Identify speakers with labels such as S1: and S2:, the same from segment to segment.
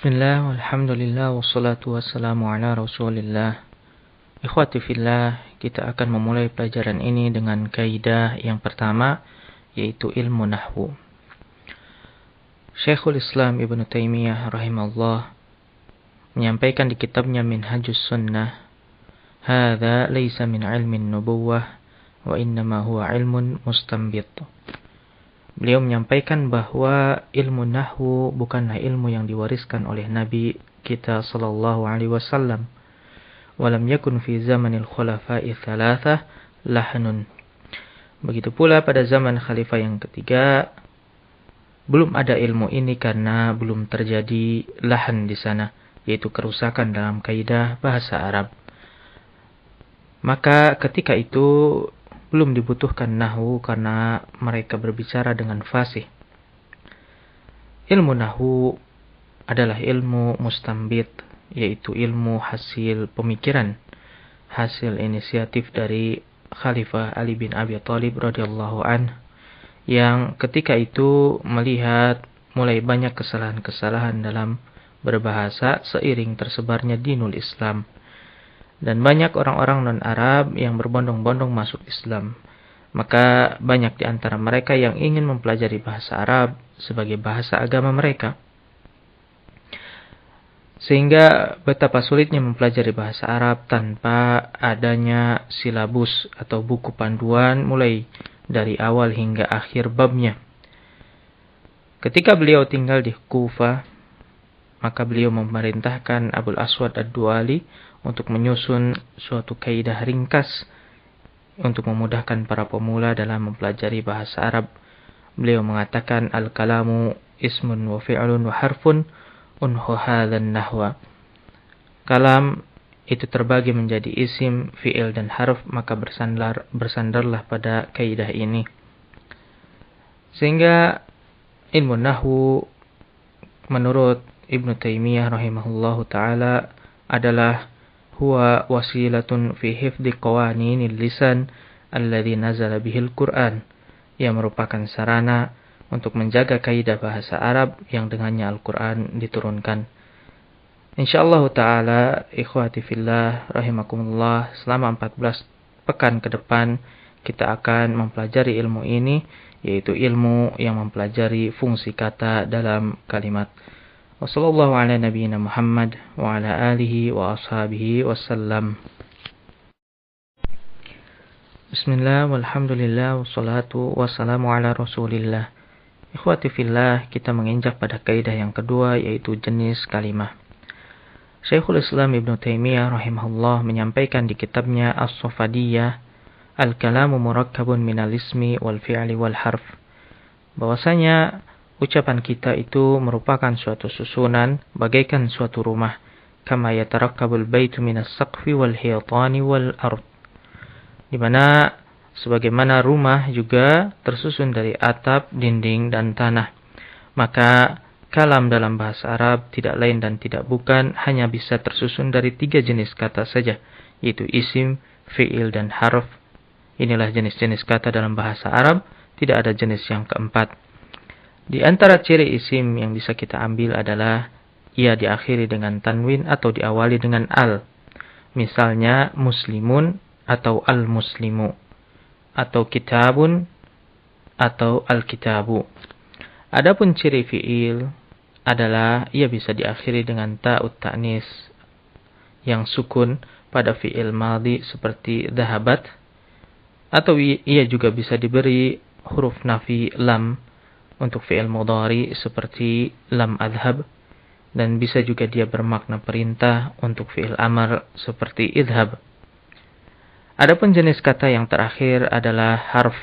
S1: Bismillah, walhamdulillah, wassalatu wassalamu ala rasulillah. Ikhwati fillah, kita akan memulai pelajaran ini dengan kaidah yang pertama, yaitu ilmu nahwu. Syekhul Islam Ibn Taimiyah rahimahullah menyampaikan di kitabnya Minhajus Sunnah, "Hadza laisa min ilmin nubuwah wa innama huwa ilmun mustanbit." Beliau menyampaikan bahwa ilmu nahwu bukanlah ilmu yang diwariskan oleh Nabi kita sallallahu alaihi wasallam. Walam yakun fi zamanil khulafa'i thalathah lahnun. Begitu pula pada zaman khalifah yang ketiga belum ada ilmu ini karena belum terjadi lahan di sana, yaitu kerusakan dalam kaidah bahasa Arab. Maka ketika itu belum dibutuhkan nahu karena mereka berbicara dengan fasih. Ilmu nahu adalah ilmu mustambit, yaitu ilmu hasil pemikiran, hasil inisiatif dari Khalifah Ali bin Abi Thalib radhiyallahu an yang ketika itu melihat mulai banyak kesalahan-kesalahan dalam berbahasa seiring tersebarnya dinul Islam dan banyak orang-orang non-Arab yang berbondong-bondong masuk Islam. Maka banyak di antara mereka yang ingin mempelajari bahasa Arab sebagai bahasa agama mereka. Sehingga betapa sulitnya mempelajari bahasa Arab tanpa adanya silabus atau buku panduan mulai dari awal hingga akhir babnya. Ketika beliau tinggal di Kufa, maka beliau memerintahkan Abul Aswad Ad-Duali untuk menyusun suatu kaidah ringkas untuk memudahkan para pemula dalam mempelajari bahasa Arab. Beliau mengatakan al-kalamu ismun wa fi'lun wa harfun unhu hadzan nahwa. Kalam itu terbagi menjadi isim, fi'il dan harf, maka bersandar bersandarlah pada kaidah ini. Sehingga ilmu nahwu menurut Ibnu Taimiyah rahimahullahu taala adalah huwa wasilatun fi hifdi qawaninil lisan alladhi nazala bihil Qur'an yang merupakan sarana untuk menjaga kaidah bahasa Arab yang dengannya Al-Qur'an diturunkan. Insyaallah taala ikhwati fillah rahimakumullah selama 14 pekan ke depan kita akan mempelajari ilmu ini yaitu ilmu yang mempelajari fungsi kata dalam kalimat. وصلى الله على نبينا محمد وعلى آله وأصحابه وسلم بسم الله والحمد لله والصلاة والسلام على رسول الله Ikhwati fillah, kita menginjak pada kaidah yang kedua yaitu jenis kalimah. Syekhul Islam Ibn Taimiyah rahimahullah menyampaikan di kitabnya As-Sofadiyah Al-Kalamu Murakkabun Minal Ismi Wal Fi'li Wal Harf bahwasanya ucapan kita itu merupakan suatu susunan bagaikan suatu rumah. Kama yatarakkabul baitu minas saqfi wal hiyatani wal ard. Di mana sebagaimana rumah juga tersusun dari atap, dinding dan tanah. Maka kalam dalam bahasa Arab tidak lain dan tidak bukan hanya bisa tersusun dari tiga jenis kata saja yaitu isim, fi'il dan harf. Inilah jenis-jenis kata dalam bahasa Arab tidak ada jenis yang keempat di antara ciri isim yang bisa kita ambil adalah ia diakhiri dengan tanwin atau diawali dengan al. Misalnya muslimun atau al-muslimu atau kitabun atau al-kitabu. Adapun ciri fiil adalah ia bisa diakhiri dengan ta'ut ta'nis yang sukun pada fiil maldi seperti dahabat atau ia juga bisa diberi huruf nafi lam untuk fi'il mudhari seperti lam adhab dan bisa juga dia bermakna perintah untuk fi'il amar seperti idhab. Adapun jenis kata yang terakhir adalah harf.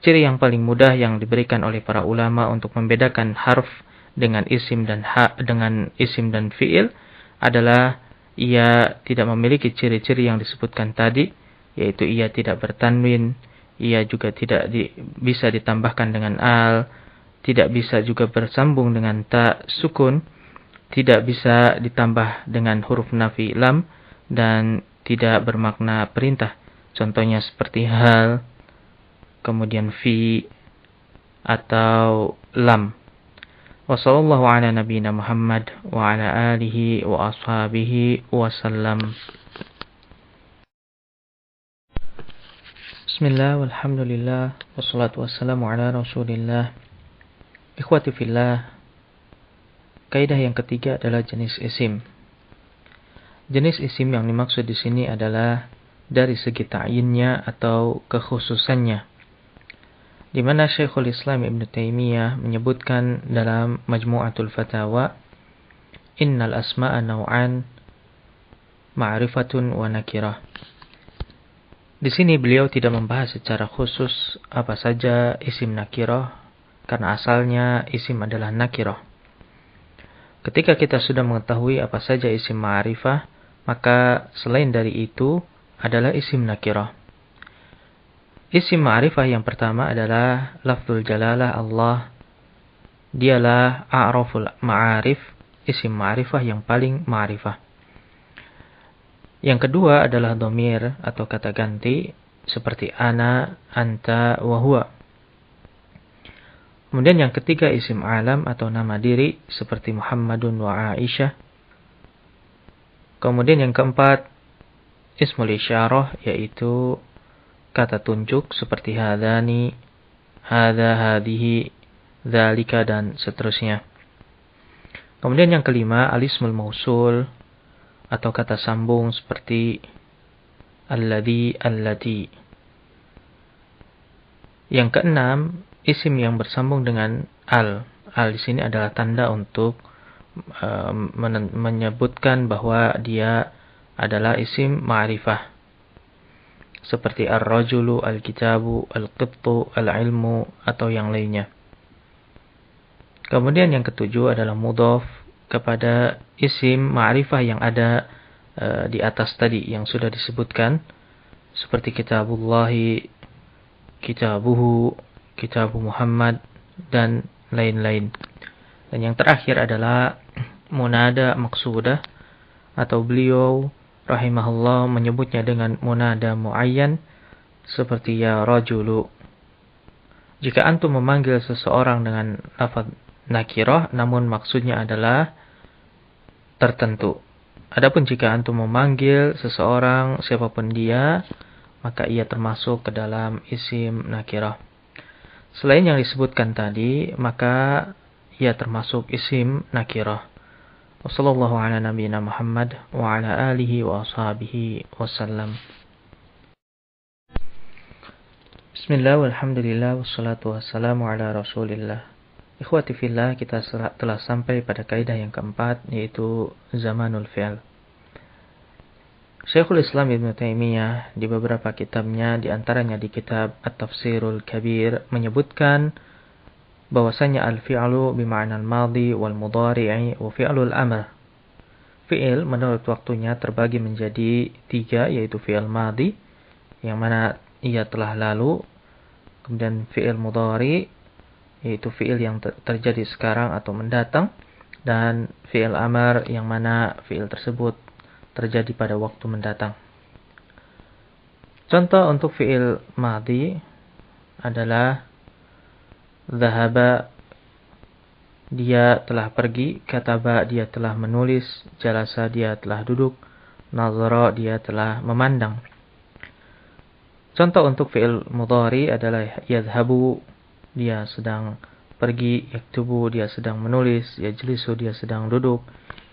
S1: Ciri yang paling mudah yang diberikan oleh para ulama untuk membedakan harf dengan isim dan ha dengan isim dan fi'il adalah ia tidak memiliki ciri-ciri yang disebutkan tadi, yaitu ia tidak bertanwin, ia juga tidak di, bisa ditambahkan dengan al, tidak bisa juga bersambung dengan ta sukun, tidak bisa ditambah dengan huruf nafi lam dan tidak bermakna perintah. Contohnya seperti hal, kemudian fi atau lam. Wassallallahu ala nabiyina Bismillah, walhamdulillah, wassalatu wassalamu ala rasulillah. Ikhwati fillah Kaidah yang ketiga adalah jenis isim. Jenis isim yang dimaksud di sini adalah dari segi ta'innya atau kekhususannya. Di mana Syekhul Islam Ibn Taymiyah menyebutkan dalam Majmu'atul Fatawa Innal asma'a naw'an ma'rifatun wa nakirah. Di sini beliau tidak membahas secara khusus apa saja isim nakirah karena asalnya isim adalah nakirah. Ketika kita sudah mengetahui apa saja isim ma'rifah, maka selain dari itu adalah isim nakirah. Isim ma'rifah yang pertama adalah lafzul jalalah Allah. Dialah a'raful ma'arif, isim ma'rifah yang paling ma'rifah. Yang kedua adalah domir atau kata ganti seperti ana, anta, wahua. Kemudian yang ketiga isim alam atau nama diri seperti Muhammadun wa Aisyah. Kemudian yang keempat ismul isyarah yaitu kata tunjuk seperti hadani, hada, hadihi, dzalika dan seterusnya. Kemudian yang kelima, alismul mausul atau kata sambung seperti alladhi, allati. Yang keenam, isim yang bersambung dengan al. Al di sini adalah tanda untuk uh, menyebutkan bahwa dia adalah isim ma'rifah seperti ar-rajulu, al-kitabu, al-qittu, al-ilmu atau yang lainnya. Kemudian yang ketujuh adalah mudhaf kepada isim ma'rifah yang ada uh, di atas tadi yang sudah disebutkan seperti kitabullahi, kitabuhu, kitabu Muhammad dan lain-lain. Dan yang terakhir adalah munada maksudah atau beliau rahimahullah menyebutnya dengan munada muayyan seperti ya rajulu. Jika antum memanggil seseorang dengan lafaz nakirah namun maksudnya adalah tertentu. Adapun jika antum memanggil seseorang siapa pun dia, maka ia termasuk ke dalam isim nakirah. Selain yang disebutkan tadi, maka ia termasuk isim nakirah. Wassallallahu ala nabiyina Muhammad wa ala alihi wa ashabihi wasallam. Bismillah, alhamdulillah, wassalatu wassalamu ala rasulillah. Ikhwati fillah kita telah sampai pada kaidah yang keempat yaitu zamanul fi'al. Syekhul Islam Ibn Taimiyah di beberapa kitabnya di antaranya di kitab At-Tafsirul Kabir menyebutkan bahwasanya al-fi'lu bima'na al-madhi wal mudhari'i wa fi'lul amr. Fi'il menurut waktunya terbagi menjadi tiga yaitu fi'il madhi yang mana ia telah lalu, kemudian fi'il mudhari yaitu fi'il yang ter terjadi sekarang atau mendatang dan fi'il amr yang mana fi'il tersebut terjadi pada waktu mendatang. Contoh untuk fi'il madhi adalah Zahaba dia telah pergi, kataba dia telah menulis, jalasa dia telah duduk, nazara dia telah memandang. Contoh untuk fi'il mudhari adalah yadhabu dia sedang pergi, yaktubu dia sedang menulis, yajlisu dia sedang duduk,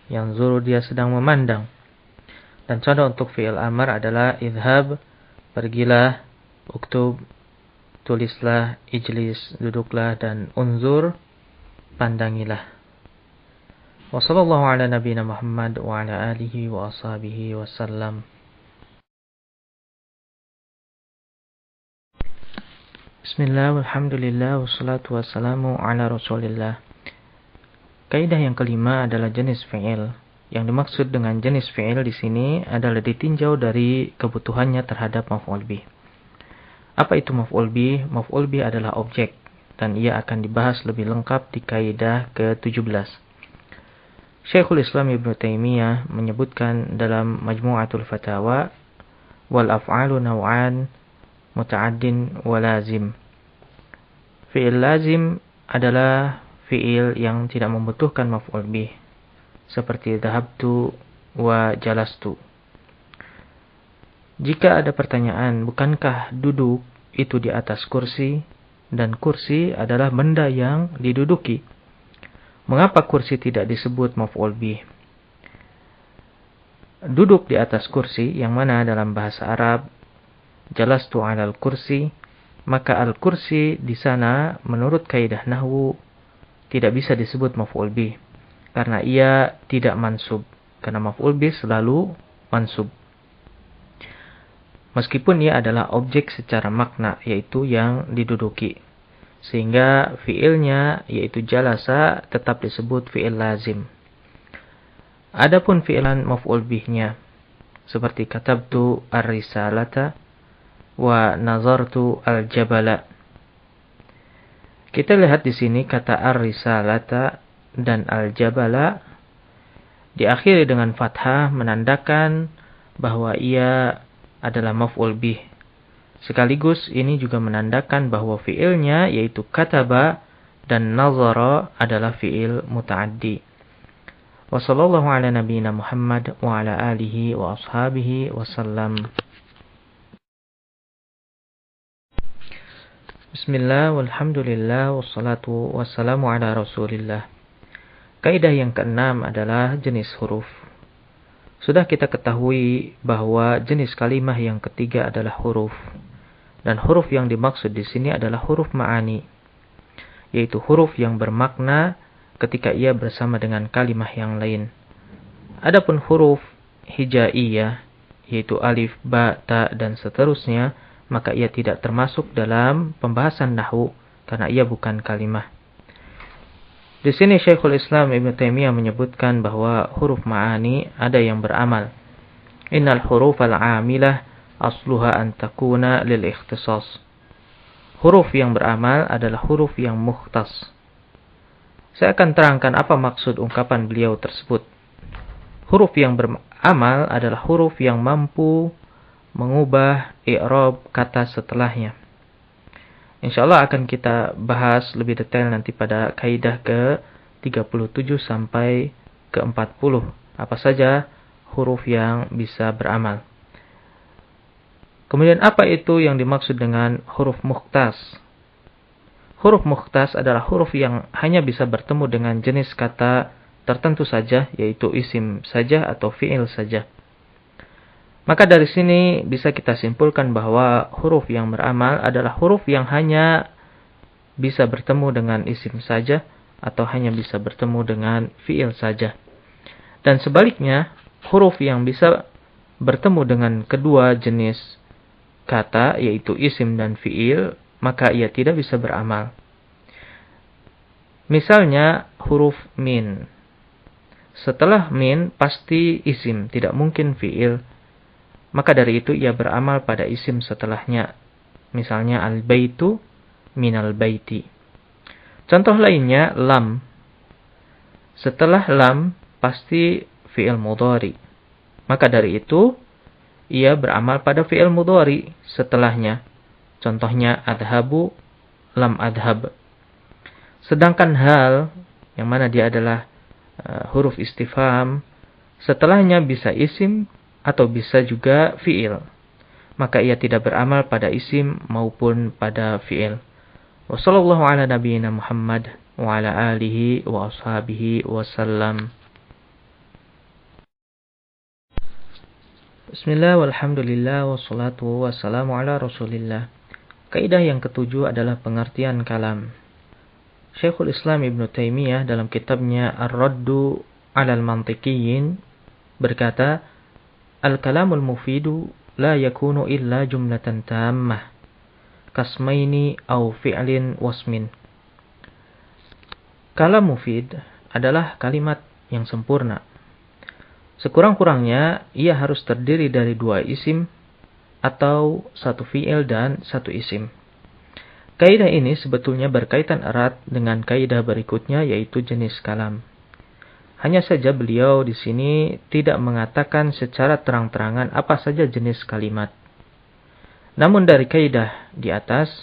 S1: yanzuru dia sedang memandang. Dan contoh untuk fi'il amr adalah idhab pergilah, uktub tulislah, ijlis, duduklah dan unzur, pandangilah. Wa sallallahu ala nabiyina Muhammad wa ala alihi wa. Bismillah, walhamdulillah, wassalatu wassalamu ala rasulillah. Kaidah yang kelima adalah jenis fi'il. Yang dimaksud dengan jenis fi'il di sini adalah ditinjau dari kebutuhannya terhadap maf'ul bih. Apa itu maf'ul bi? Maf'ul bi adalah objek dan ia akan dibahas lebih lengkap di kaidah ke-17. Syekhul Islam Ibn Taimiyah menyebutkan dalam Majmu'atul Fatawa wal af'alu naw'an muta'addin wa lazim. Fi'il lazim adalah fiil yang tidak membutuhkan maf'ul bih seperti dhahabtu wa jalastu. Jika ada pertanyaan, bukankah duduk itu di atas kursi dan kursi adalah benda yang diduduki? Mengapa kursi tidak disebut maf'ul bih? Duduk di atas kursi yang mana dalam bahasa Arab jalastu 'alal kursi, maka al-kursi di sana menurut kaidah nahwu tidak bisa disebut maf'ul bih karena ia tidak mansub. Karena maf'ul bih selalu mansub. Meskipun ia adalah objek secara makna, yaitu yang diduduki. Sehingga fiilnya, yaitu jalasa, tetap disebut fiil lazim. Adapun fiilan maf'ul bihnya, seperti katabtu ar-risalata wa nazartu al-jabala. Kita lihat di sini kata ar-risalata dan al-jabala diakhiri dengan fathah menandakan bahwa ia adalah maf'ul bih. Sekaligus ini juga menandakan bahwa fiilnya yaitu kataba dan nazara adalah fiil muta'addi. Wa sallallahu ala nabiyyina wa ala alihi wa ashabihi wasallam. Bismillah, walhamdulillah, wassalatu wassalamu ala rasulillah. Kaidah yang keenam adalah jenis huruf. Sudah kita ketahui bahwa jenis kalimah yang ketiga adalah huruf. Dan huruf yang dimaksud di sini adalah huruf ma'ani. Yaitu huruf yang bermakna ketika ia bersama dengan kalimah yang lain. Adapun huruf hijaiyah, yaitu alif, ba, ta, dan seterusnya, maka ia tidak termasuk dalam pembahasan nahu karena ia bukan kalimah. Di sini Syekhul Islam Ibn Taimiyah menyebutkan bahwa huruf ma'ani ada yang beramal. Innal huruf al-amilah asluha an takuna lil ikhtisas. Huruf yang beramal adalah huruf yang mukhtas. Saya akan terangkan apa maksud ungkapan beliau tersebut. Huruf yang beramal adalah huruf yang mampu mengubah i'rab kata setelahnya. Insyaallah akan kita bahas lebih detail nanti pada kaidah ke 37 sampai ke 40. Apa saja huruf yang bisa beramal. Kemudian apa itu yang dimaksud dengan huruf mukhtas? Huruf mukhtas adalah huruf yang hanya bisa bertemu dengan jenis kata tertentu saja, yaitu isim saja atau fi'il saja. Maka dari sini bisa kita simpulkan bahwa huruf yang beramal adalah huruf yang hanya bisa bertemu dengan isim saja atau hanya bisa bertemu dengan fiil saja. Dan sebaliknya, huruf yang bisa bertemu dengan kedua jenis kata yaitu isim dan fiil, maka ia tidak bisa beramal. Misalnya huruf min. Setelah min pasti isim, tidak mungkin fiil maka dari itu ia beramal pada isim setelahnya. Misalnya al-baitu minal baiti. Contoh lainnya lam. Setelah lam pasti fi'il mudhari. Maka dari itu ia beramal pada fi'il mudhari setelahnya. Contohnya adhabu lam adhab. Sedangkan hal yang mana dia adalah uh, huruf istifham setelahnya bisa isim atau bisa juga fiil. Maka ia tidak beramal pada isim maupun pada fiil. Wassallallahu ala nabiyyina Muhammad wa ala alihi wa ashabihi. Bismillah walhamdulillah wassalatu wassalamu ala rasulillah. Kaidah yang ketujuh adalah pengertian kalam. Syekhul Islam Ibn Taimiyah dalam kitabnya Ar-Raddu 'alal Mantiqiyin berkata, Al-kalamul mufidu la yakunu illa jumlatan tammah kasmaini au fi'lin wasmin. Kalam mufid adalah kalimat yang sempurna. Sekurang-kurangnya ia harus terdiri dari dua isim atau satu fi'il dan satu isim. Kaidah ini sebetulnya berkaitan erat dengan kaidah berikutnya yaitu jenis kalam. Hanya saja beliau di sini tidak mengatakan secara terang-terangan apa saja jenis kalimat. Namun dari kaidah di atas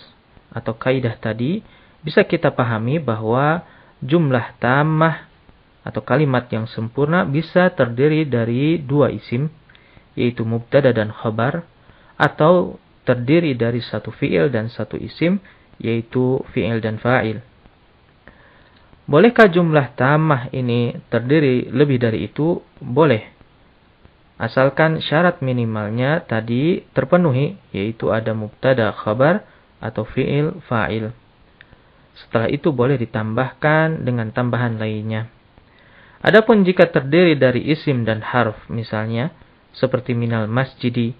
S1: atau kaidah tadi bisa kita pahami bahwa jumlah tamah atau kalimat yang sempurna bisa terdiri dari dua isim, yaitu mubtada dan khabar, atau terdiri dari satu fi'il dan satu isim, yaitu fi'il dan fa'il. Bolehkah jumlah tamah ini terdiri lebih dari itu? Boleh. Asalkan syarat minimalnya tadi terpenuhi, yaitu ada mubtada khabar atau fi'il fa'il. Setelah itu boleh ditambahkan dengan tambahan lainnya. Adapun jika terdiri dari isim dan harf misalnya, seperti minal masjidi,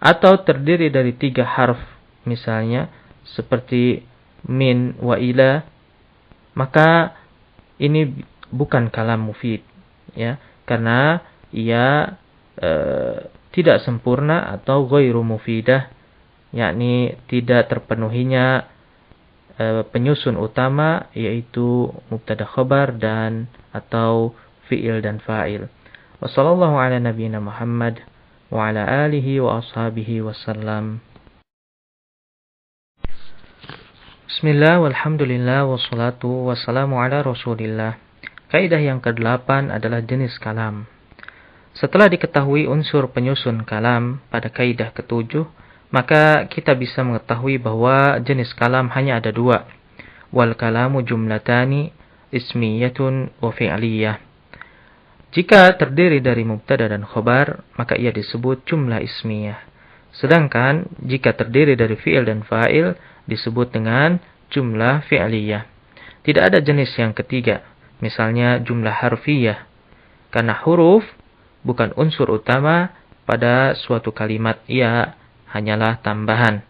S1: atau terdiri dari tiga harf misalnya, seperti min wa ila, maka ini bukan kalam mufid, ya, karena ia e, tidak sempurna atau ghairu mufidah, yakni tidak terpenuhinya e, penyusun utama yaitu mubtada khabar dan atau fi'il dan fa'il. Wassallallahu ala nabiyyina Muhammad wa ala alihi wa ashabihi wasallam. Bismillah, walhamdulillah, wassalatu wassalamu ala rasulillah. Kaidah yang ke-8 adalah jenis kalam. Setelah diketahui unsur penyusun kalam pada kaidah ketujuh, maka kita bisa mengetahui bahwa jenis kalam hanya ada dua. Wal kalamu jumlatani ismiyatun wa fi'liyah. Jika terdiri dari mubtada dan khobar, maka ia disebut jumlah ismiyah. Sedangkan jika terdiri dari fi'il dan fa'il, disebut dengan jumlah fi'liyah. Tidak ada jenis yang ketiga, misalnya jumlah harfiyah. Karena huruf bukan unsur utama pada suatu kalimat, ia hanyalah tambahan.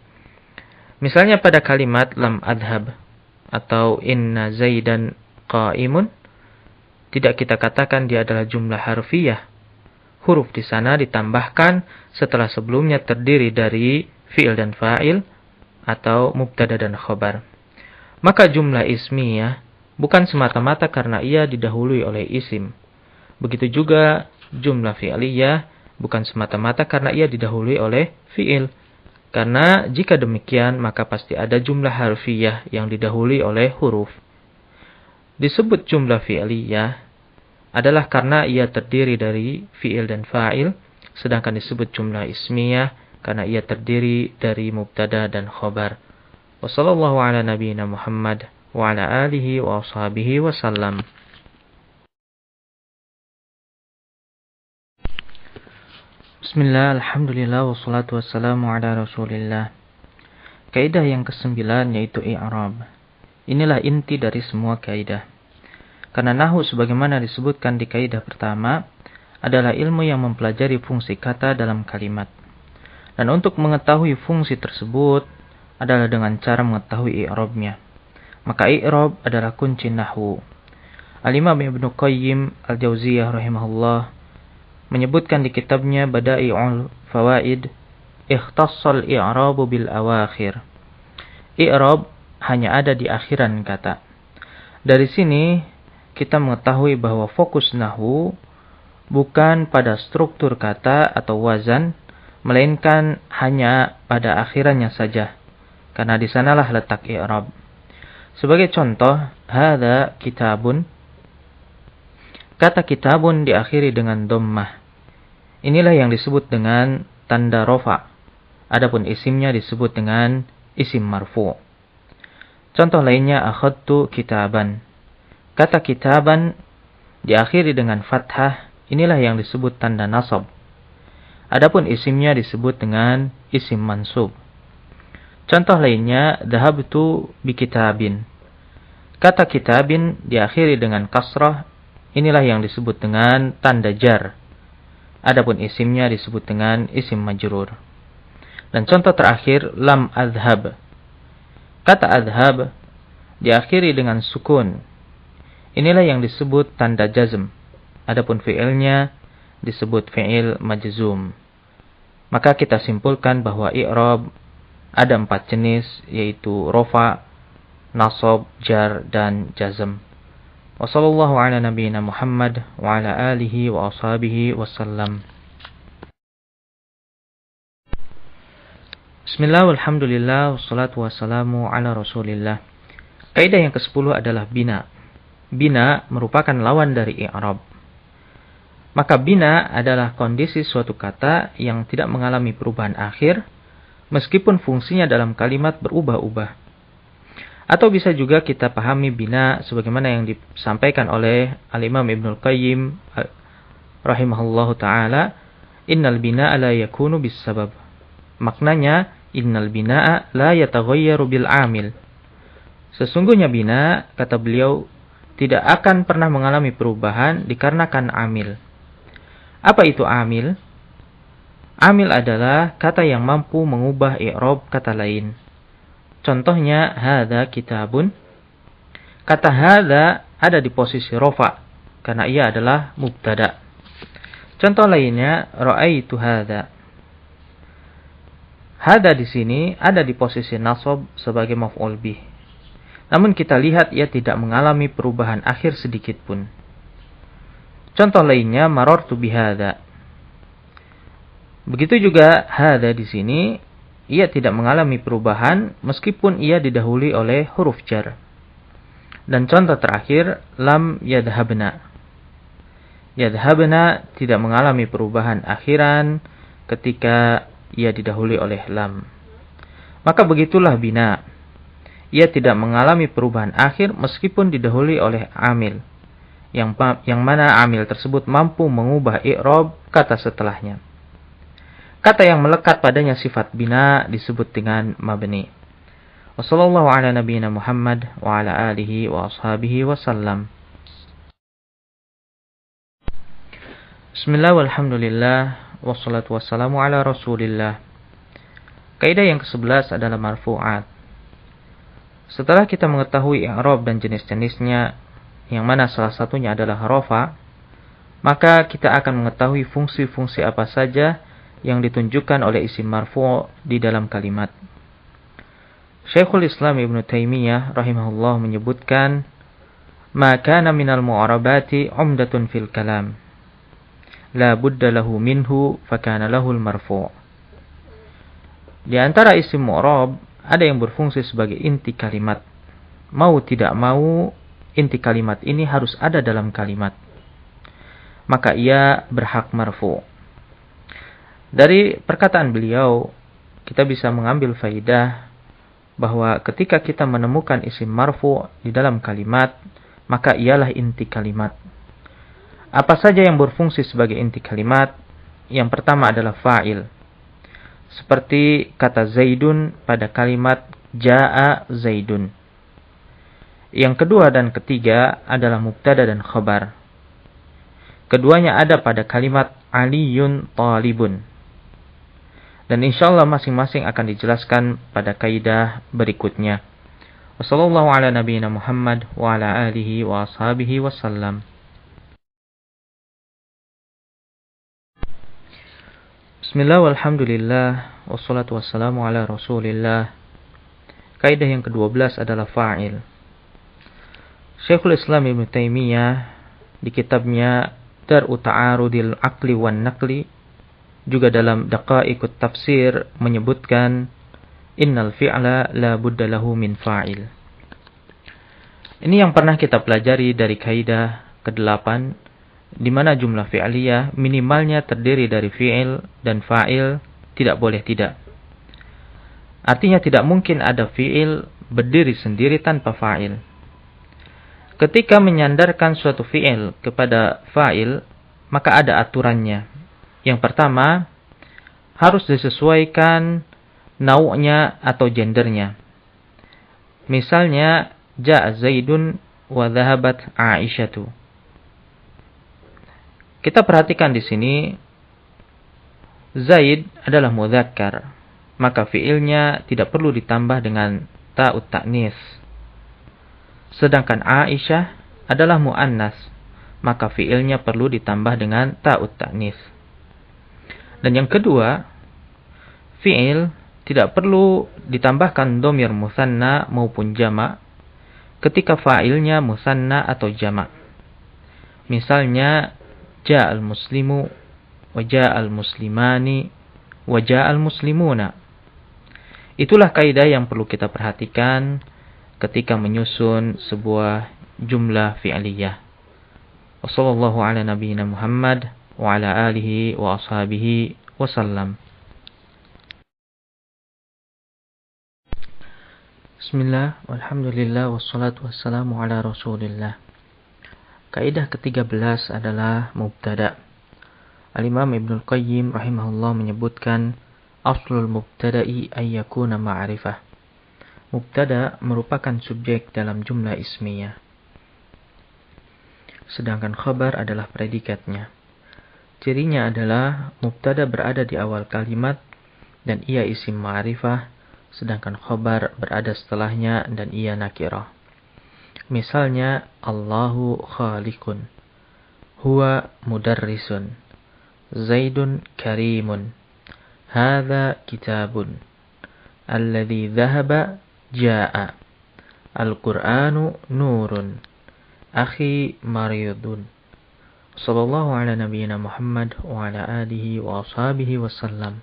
S1: Misalnya pada kalimat lam adhab atau inna zaidan qaimun tidak kita katakan dia adalah jumlah harfiah. Huruf di sana ditambahkan setelah sebelumnya terdiri dari fi'il dan fa'il atau mubtada dan khobar. Maka jumlah ismiyah bukan semata-mata karena ia didahului oleh isim. Begitu juga jumlah fi'liyah bukan semata-mata karena ia didahului oleh fi'il. Karena jika demikian, maka pasti ada jumlah harfiah yang didahului oleh huruf. Disebut jumlah fi'liyah adalah karena ia terdiri dari fi'il dan fa'il, sedangkan disebut jumlah ismiyah karena ia terdiri dari mubtada dan khobar. Wassallallahu ala nabiyyina Muhammad wa ala alihi wa ashabihi wasallam. Bismillah, Alhamdulillah, wassalatu wassalamu ala rasulillah. Kaidah yang kesembilan yaitu i'rab. Inilah inti dari semua kaidah. Karena nahu sebagaimana disebutkan di kaidah pertama, adalah ilmu yang mempelajari fungsi kata dalam kalimat. Dan untuk mengetahui fungsi tersebut adalah dengan cara mengetahui i'rabnya. Maka i'rab adalah kunci nahwu. Al-Imam Ibnu Qayyim Al-Jauziyah rahimahullah menyebutkan di kitabnya Bada'i'ul Fawaid ikhtassal i'rabu bil awakhir. I'rab hanya ada di akhiran kata. Dari sini kita mengetahui bahwa fokus nahwu bukan pada struktur kata atau wazan, melainkan hanya pada akhirannya saja. Karena di sanalah letak i'rab. Sebagai contoh, hadza kitabun Kata kitabun diakhiri dengan dommah. Inilah yang disebut dengan tanda rofa. Adapun isimnya disebut dengan isim marfu. Contoh lainnya akhadtu kitaban. Kata kitaban diakhiri dengan fathah. Inilah yang disebut tanda nasab. Adapun isimnya disebut dengan isim mansub. Contoh lainnya dhahabtu bikitabin. Kata kitabin diakhiri dengan kasrah Inilah yang disebut dengan tanda jar. Adapun isimnya disebut dengan isim majrur. Dan contoh terakhir lam adhab. Kata adhab diakhiri dengan sukun. Inilah yang disebut tanda jazm. Adapun fi'ilnya disebut fi'il majzum. Maka kita simpulkan bahwa i'rab ada empat jenis yaitu rofa, nasab, jar, dan jazm. Wassallallahu ala nabiyyina Muhammad wa ala alihi wa ashabihi wasallam. Bismillah, alhamdulillah, wassalatu wassalamu ala rasulillah. Kaidah yang ke-10 adalah bina. Bina merupakan lawan dari i'rab. Maka bina adalah kondisi suatu kata yang tidak mengalami perubahan akhir meskipun fungsinya dalam kalimat berubah-ubah. Atau bisa juga kita pahami bina sebagaimana yang disampaikan oleh Al-Imam Ibnul Qayyim rahimahullahu taala, innal bina'a la yakunu bis sabab. Maknanya innal bina'a la yataghayyaru bil amil. Sesungguhnya bina kata beliau tidak akan pernah mengalami perubahan dikarenakan amil. Apa itu amil? Amil adalah kata yang mampu mengubah i'rab kata lain. Contohnya hadza kitabun. Kata hadza ada di posisi rofa karena ia adalah mubtada. Contoh lainnya ra'aitu hadza. Hada di sini ada di posisi nasab sebagai maf'ul bih. Namun kita lihat ia tidak mengalami perubahan akhir sedikit pun. Contoh lainnya marortu bihada. Begitu juga hada di sini ia tidak mengalami perubahan meskipun ia didahului oleh huruf jar. Dan contoh terakhir lam yadhabna. Yadhabna tidak mengalami perubahan akhiran ketika ia didahului oleh lam. Maka begitulah bina ia tidak mengalami perubahan akhir meskipun didahului oleh amil yang yang mana amil tersebut mampu mengubah i'rab kata setelahnya. Kata yang melekat padanya sifat bina disebut dengan mabni. Wassallallahu ala nabiyyina Muhammad wa ala alihi wa ashabihi wasallam. Bismillah walhamdulillah wassalatu wassalamu ala rasulillah. Kaidah yang ke-11 adalah marfu'at. Setelah kita mengetahui i'rab dan jenis-jenisnya, yang mana salah satunya adalah rofa, maka kita akan mengetahui fungsi-fungsi apa saja yang ditunjukkan oleh isim marfu' di dalam kalimat. Syekhul Islam Ibn Taimiyah rahimahullah menyebutkan, "Ma minal mu'arabati umdatun fil kalam. La budda lahu minhu fakana lahul marfu'." Di antara isim mu'arab ada yang berfungsi sebagai inti kalimat. Mau tidak mau, inti kalimat ini harus ada dalam kalimat. Maka ia berhak marfu. Dari perkataan beliau, kita bisa mengambil faidah bahwa ketika kita menemukan isim marfu di dalam kalimat, maka ialah inti kalimat. Apa saja yang berfungsi sebagai inti kalimat? Yang pertama adalah fa'il seperti kata Zaidun pada kalimat Ja'a Zaidun. Yang kedua dan ketiga adalah mubtada dan khabar. Keduanya ada pada kalimat Aliyun Talibun. Dan insya Allah masing-masing akan dijelaskan pada kaidah berikutnya. Wassalamualaikum warahmatullahi wabarakatuh. Bismillah walhamdulillah wassalatu wassalamu ala rasulillah Kaidah yang ke-12 adalah fa'il Syekhul Islam Ibn Taimiyah di kitabnya Dar'u Ta'arudil Aqli wan Naqli juga dalam Daqaiqut Tafsir menyebutkan Innal fi'la la budda min fa'il Ini yang pernah kita pelajari dari kaidah ke-8 di mana jumlah fi'liyah minimalnya terdiri dari fi'il dan fa'il tidak boleh tidak. Artinya tidak mungkin ada fi'il berdiri sendiri tanpa fa'il. Ketika menyandarkan suatu fi'il kepada fa'il, maka ada aturannya. Yang pertama, harus disesuaikan nau'nya atau gendernya. Misalnya, ja'a Zaidun wa dhahabat Aisyatu. Kita perhatikan di sini Zaid adalah mudzakkar, maka fiilnya tidak perlu ditambah dengan ta'ut ta'nis. Sedangkan Aisyah adalah muannas, maka fiilnya perlu ditambah dengan ta'ut ta'nis. Dan yang kedua, fiil tidak perlu ditambahkan domir musanna maupun jama' ketika fa'ilnya musanna atau jama'. Misalnya ja'al muslimu wa ja'al muslimani wa ja'al muslimuna. Itulah kaidah yang perlu kita perhatikan ketika menyusun sebuah jumlah fi'liyah. Wassallallahu ala nabiyyina Muhammad wa ala alihi wa ashabihi wasallam. Bismillah, walhamdulillah, wassalatu wassalamu ala rasulillah. Kaidah ke-13 adalah mubtada. Al-Imam Ibn Al-Qayyim rahimahullah menyebutkan aslul mubtada'i ayyakuna ma'rifah. Mubtada merupakan subjek dalam jumlah ismiyah. Sedangkan khabar adalah predikatnya. Cirinya adalah mubtada berada di awal kalimat dan ia isim ma'rifah, sedangkan khabar berada setelahnya dan ia nakirah. Misalnya Allahu khaliqun. Huwa mudarrisun. Zaidun karimun. Hadha kitabun. Alladhi dhahaba ja'a. Al-Qur'anu nurun. Akhi mariyudun. Sallallahu ala nabiyyina Muhammad wa ala alihi wa ashabihi wasallam.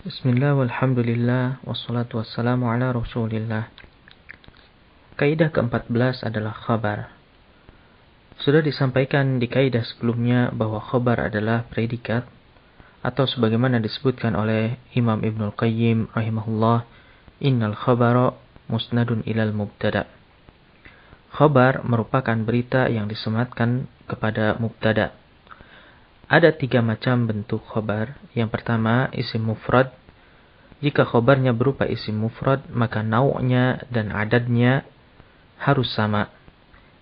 S1: Bismillah walhamdulillah wassalatu wassalamu ala rasulillah Kaidah ke-14 adalah khabar Sudah disampaikan di kaidah sebelumnya bahwa khabar adalah predikat Atau sebagaimana disebutkan oleh Imam Ibnul Qayyim rahimahullah Innal khabara musnadun ilal mubtada Khabar merupakan berita yang disematkan kepada mubtada ada tiga macam bentuk khobar. Yang pertama, isim mufrad. Jika khobarnya berupa isim mufrad, maka nau'nya dan adadnya harus sama.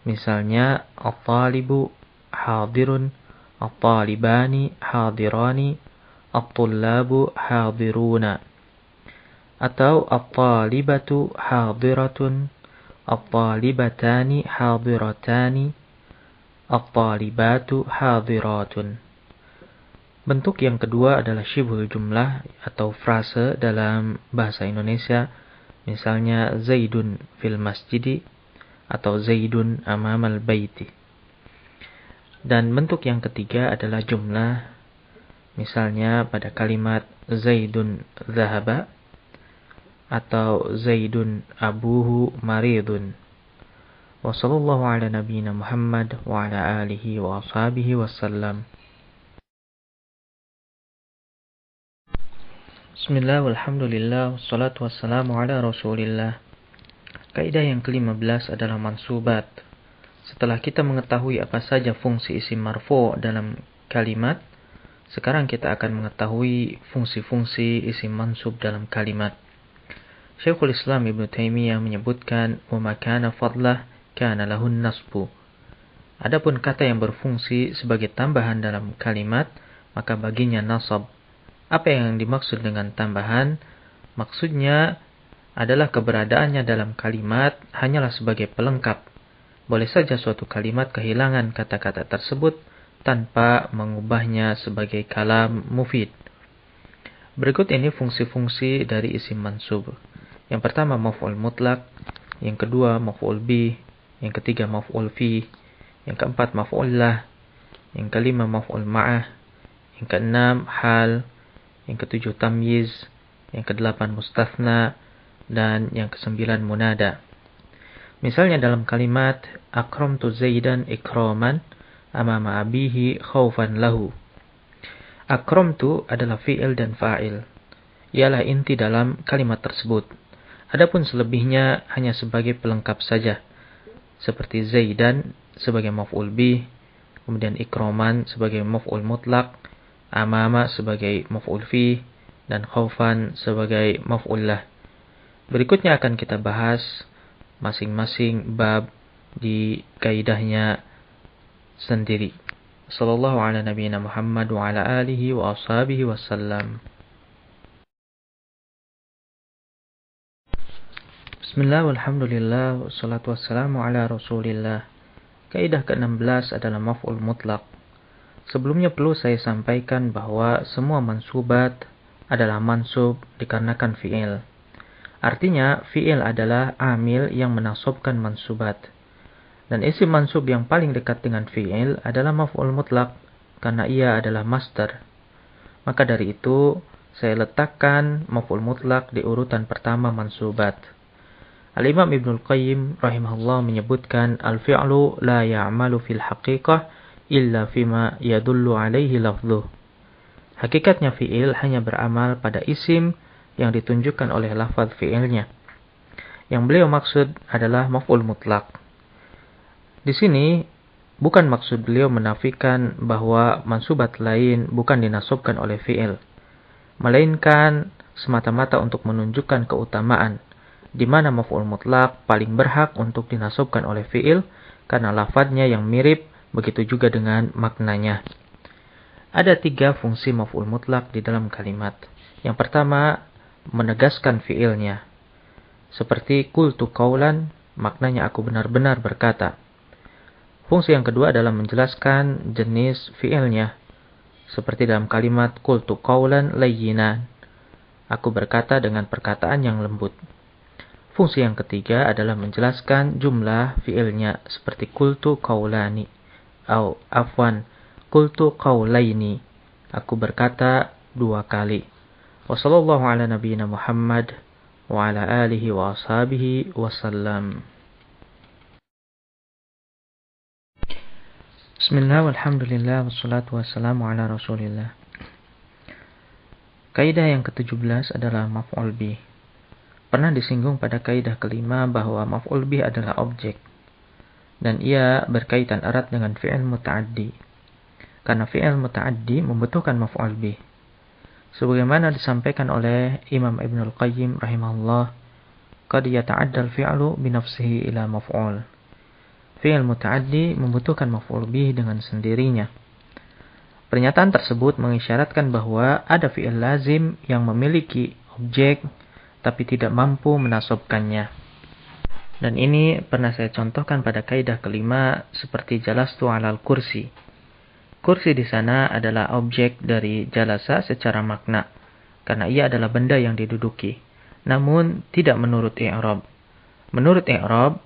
S1: Misalnya, al-talibu hadirun, al-talibani hadirani, al-tullabu hadiruna. Atau al-talibatu hadiratun, al-talibatani hadiratani, al-talibatu hadiratun. Bentuk yang kedua adalah syibhul jumlah atau frase dalam bahasa Indonesia. Misalnya Zaidun fil masjidi atau Zaidun amamal baiti. Dan bentuk yang ketiga adalah jumlah. Misalnya pada kalimat Zaidun zahaba atau Zaidun abuhu maridun. Ala nabiyyina Muhammad wa ala alihi wa ashabihi. Bismillah, walhamdulillah, wassalatu wassalamu ala rasulillah. Kaidah yang ke-15 adalah mansubat. Setelah kita mengetahui apa saja fungsi isim marfu dalam kalimat, sekarang kita akan mengetahui fungsi-fungsi isi mansub dalam kalimat. Syekhul Islam Ibn Taimiyah menyebutkan memakana fadlah kana lahun nasbu. Adapun kata yang berfungsi sebagai tambahan dalam kalimat, maka baginya nasab. Apa yang dimaksud dengan tambahan? Maksudnya adalah keberadaannya dalam kalimat hanyalah sebagai pelengkap. Boleh saja suatu kalimat kehilangan kata-kata tersebut, tanpa mengubahnya sebagai kalam mufid. Berikut ini fungsi-fungsi dari isim mansub. Yang pertama maf'ul mutlak, yang kedua maf'ul bi, yang ketiga maf'ul fi, yang keempat maf'ul lah, yang kelima maf'ul ma'ah, yang keenam hal, yang ketujuh tamyiz, yang kedelapan mustafna, dan yang kesembilan munada. Misalnya dalam kalimat akramtu Zaidan ikraman amama abihi khaufan lahu. Akramtu adalah fi'il dan fa'il. Ialah inti dalam kalimat tersebut. Adapun selebihnya hanya sebagai pelengkap saja. Seperti Zaidan sebagai maf'ul bih, kemudian ikraman sebagai maf'ul mutlak, amama sebagai maf'ul fi dan khaufan sebagai maf'ul lah. Berikutnya akan kita bahas masing-masing bab di kaidahnya sendiri. Sallallahu ala nabiyyina Muhammad wa ala alihi wa ashabihi wasallam. Bismillah walhamdulillah wassalatu wassalamu ala rasulillah. Kaidah ke-16 adalah maf'ul mutlak. Sebelumnya perlu saya sampaikan bahwa semua mansubat adalah mansub dikarenakan fi'il. Artinya, fi'il adalah amil yang menasobkan mansubat. Dan isi mansub yang paling dekat dengan fi'il adalah maf'ul mutlak, karena ia adalah master. Maka dari itu, saya letakkan maf'ul mutlak di urutan pertama mansubat. Al-Imam Ibnul Qayyim rahimahullah menyebutkan al-fi'lu la ya'malu fil haqiqah illa fima yadullu alaihi lafzuh. Hakikatnya fi'il hanya beramal pada isim yang ditunjukkan oleh lafaz fi'ilnya. Yang beliau maksud adalah maf'ul mutlak. Di sini bukan maksud beliau menafikan bahwa mansubat lain bukan dinasobkan oleh fi'il melainkan semata-mata untuk menunjukkan keutamaan di mana maf'ul mutlak paling berhak untuk dinasobkan oleh fi'il karena lafadznya yang mirip begitu juga dengan maknanya. Ada tiga fungsi maf'ul mutlak di dalam kalimat. Yang pertama, menegaskan fi'ilnya. Seperti kultu kaulan, maknanya aku benar-benar berkata. Fungsi yang kedua adalah menjelaskan jenis fi'ilnya seperti dalam kalimat kultu kaulan layyinan. Aku berkata dengan perkataan yang lembut. Fungsi yang ketiga adalah menjelaskan jumlah fiilnya seperti kultu kaulani atau afwan kultu kaulaini. Aku berkata dua kali. Ala nabiyyina Muhammad wa ala alihi wa ashabihi wasallam. Bismillah, walhamdulillah, wassalatu wassalamu ala rasulillah. Kaidah yang ke-17 adalah maf'ul bih. Pernah disinggung pada kaidah kelima bahwa maf'ul bih adalah objek. Dan ia berkaitan erat dengan fi'il muta'addi. Karena fi'il muta'addi membutuhkan maf'ul bih. Sebagaimana disampaikan oleh Imam Ibnul Qayyim rahimahullah, qad yata'addal fi'lu binafsihi ila maf'ul fi'il muta'addi membutuhkan maf'ul bih dengan sendirinya. Pernyataan tersebut mengisyaratkan bahwa ada fi'il lazim yang memiliki objek tapi tidak mampu menasobkannya. Dan ini pernah saya contohkan pada kaidah kelima seperti jalastu alal kursi. Kursi di sana adalah objek dari jalasa secara makna karena ia adalah benda yang diduduki. Namun tidak menurut i'rab. Menurut i'rab,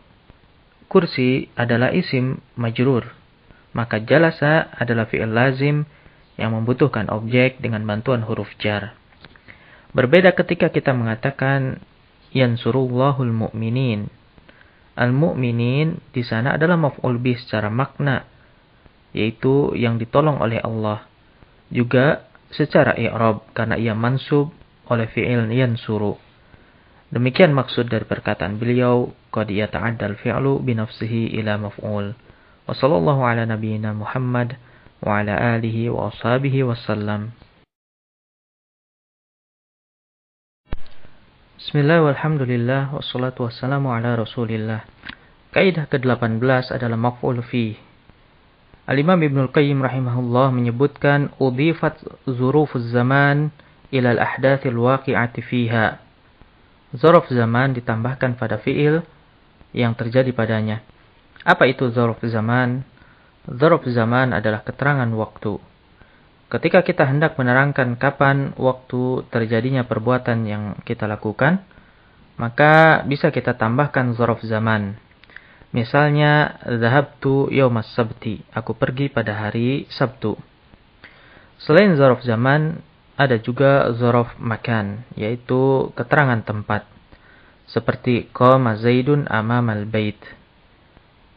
S1: kursi adalah isim majrur, maka jalasa adalah fi'il lazim yang membutuhkan objek dengan bantuan huruf jar. Berbeda ketika kita mengatakan yansurullahul mu'minin. Al-mu'minin di sana adalah maf'ul bih secara makna, yaitu yang ditolong oleh Allah. Juga secara i'rab karena ia mansub oleh fi'il yansuru. Demikian maksud dari perkataan beliau, qad yata'addal fi'lu bi nafsihi ila maf'ul. Wa sallallahu ala nabiyyina Muhammad wa ala alihi wa ashabihi wasallam. Bismillah walhamdulillah wassalatu wassalamu ala rasulillah. Kaidah ke-18 adalah maf'ul fi. Al-Imam Ibnu Qayyim rahimahullah menyebutkan udhifat zurufuz zaman ila al-ahdathil waqi'ati fiha Zorof zaman ditambahkan pada fiil yang terjadi padanya. Apa itu zorof zaman? Zorof zaman adalah keterangan waktu. Ketika kita hendak menerangkan kapan waktu terjadinya perbuatan yang kita lakukan, maka bisa kita tambahkan zorof zaman. Misalnya, zahabtu yawmas sabti. Aku pergi pada hari Sabtu. Selain zorof zaman, ada juga zorof makan, yaitu keterangan tempat. Seperti qama Zaidun amamal bait.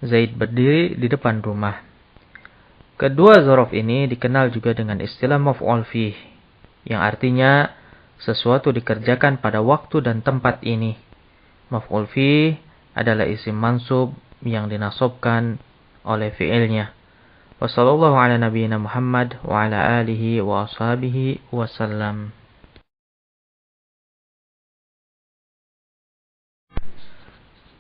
S1: Zaid berdiri di depan rumah. Kedua zorof ini dikenal juga dengan istilah maf'ul fih, yang artinya sesuatu dikerjakan pada waktu dan tempat ini. Maf'ul fih adalah isim mansub yang dinasobkan oleh fi'ilnya. Wassallallahu ala nabiyyina Muhammad wa ala alihi wa ashabihi wasallam.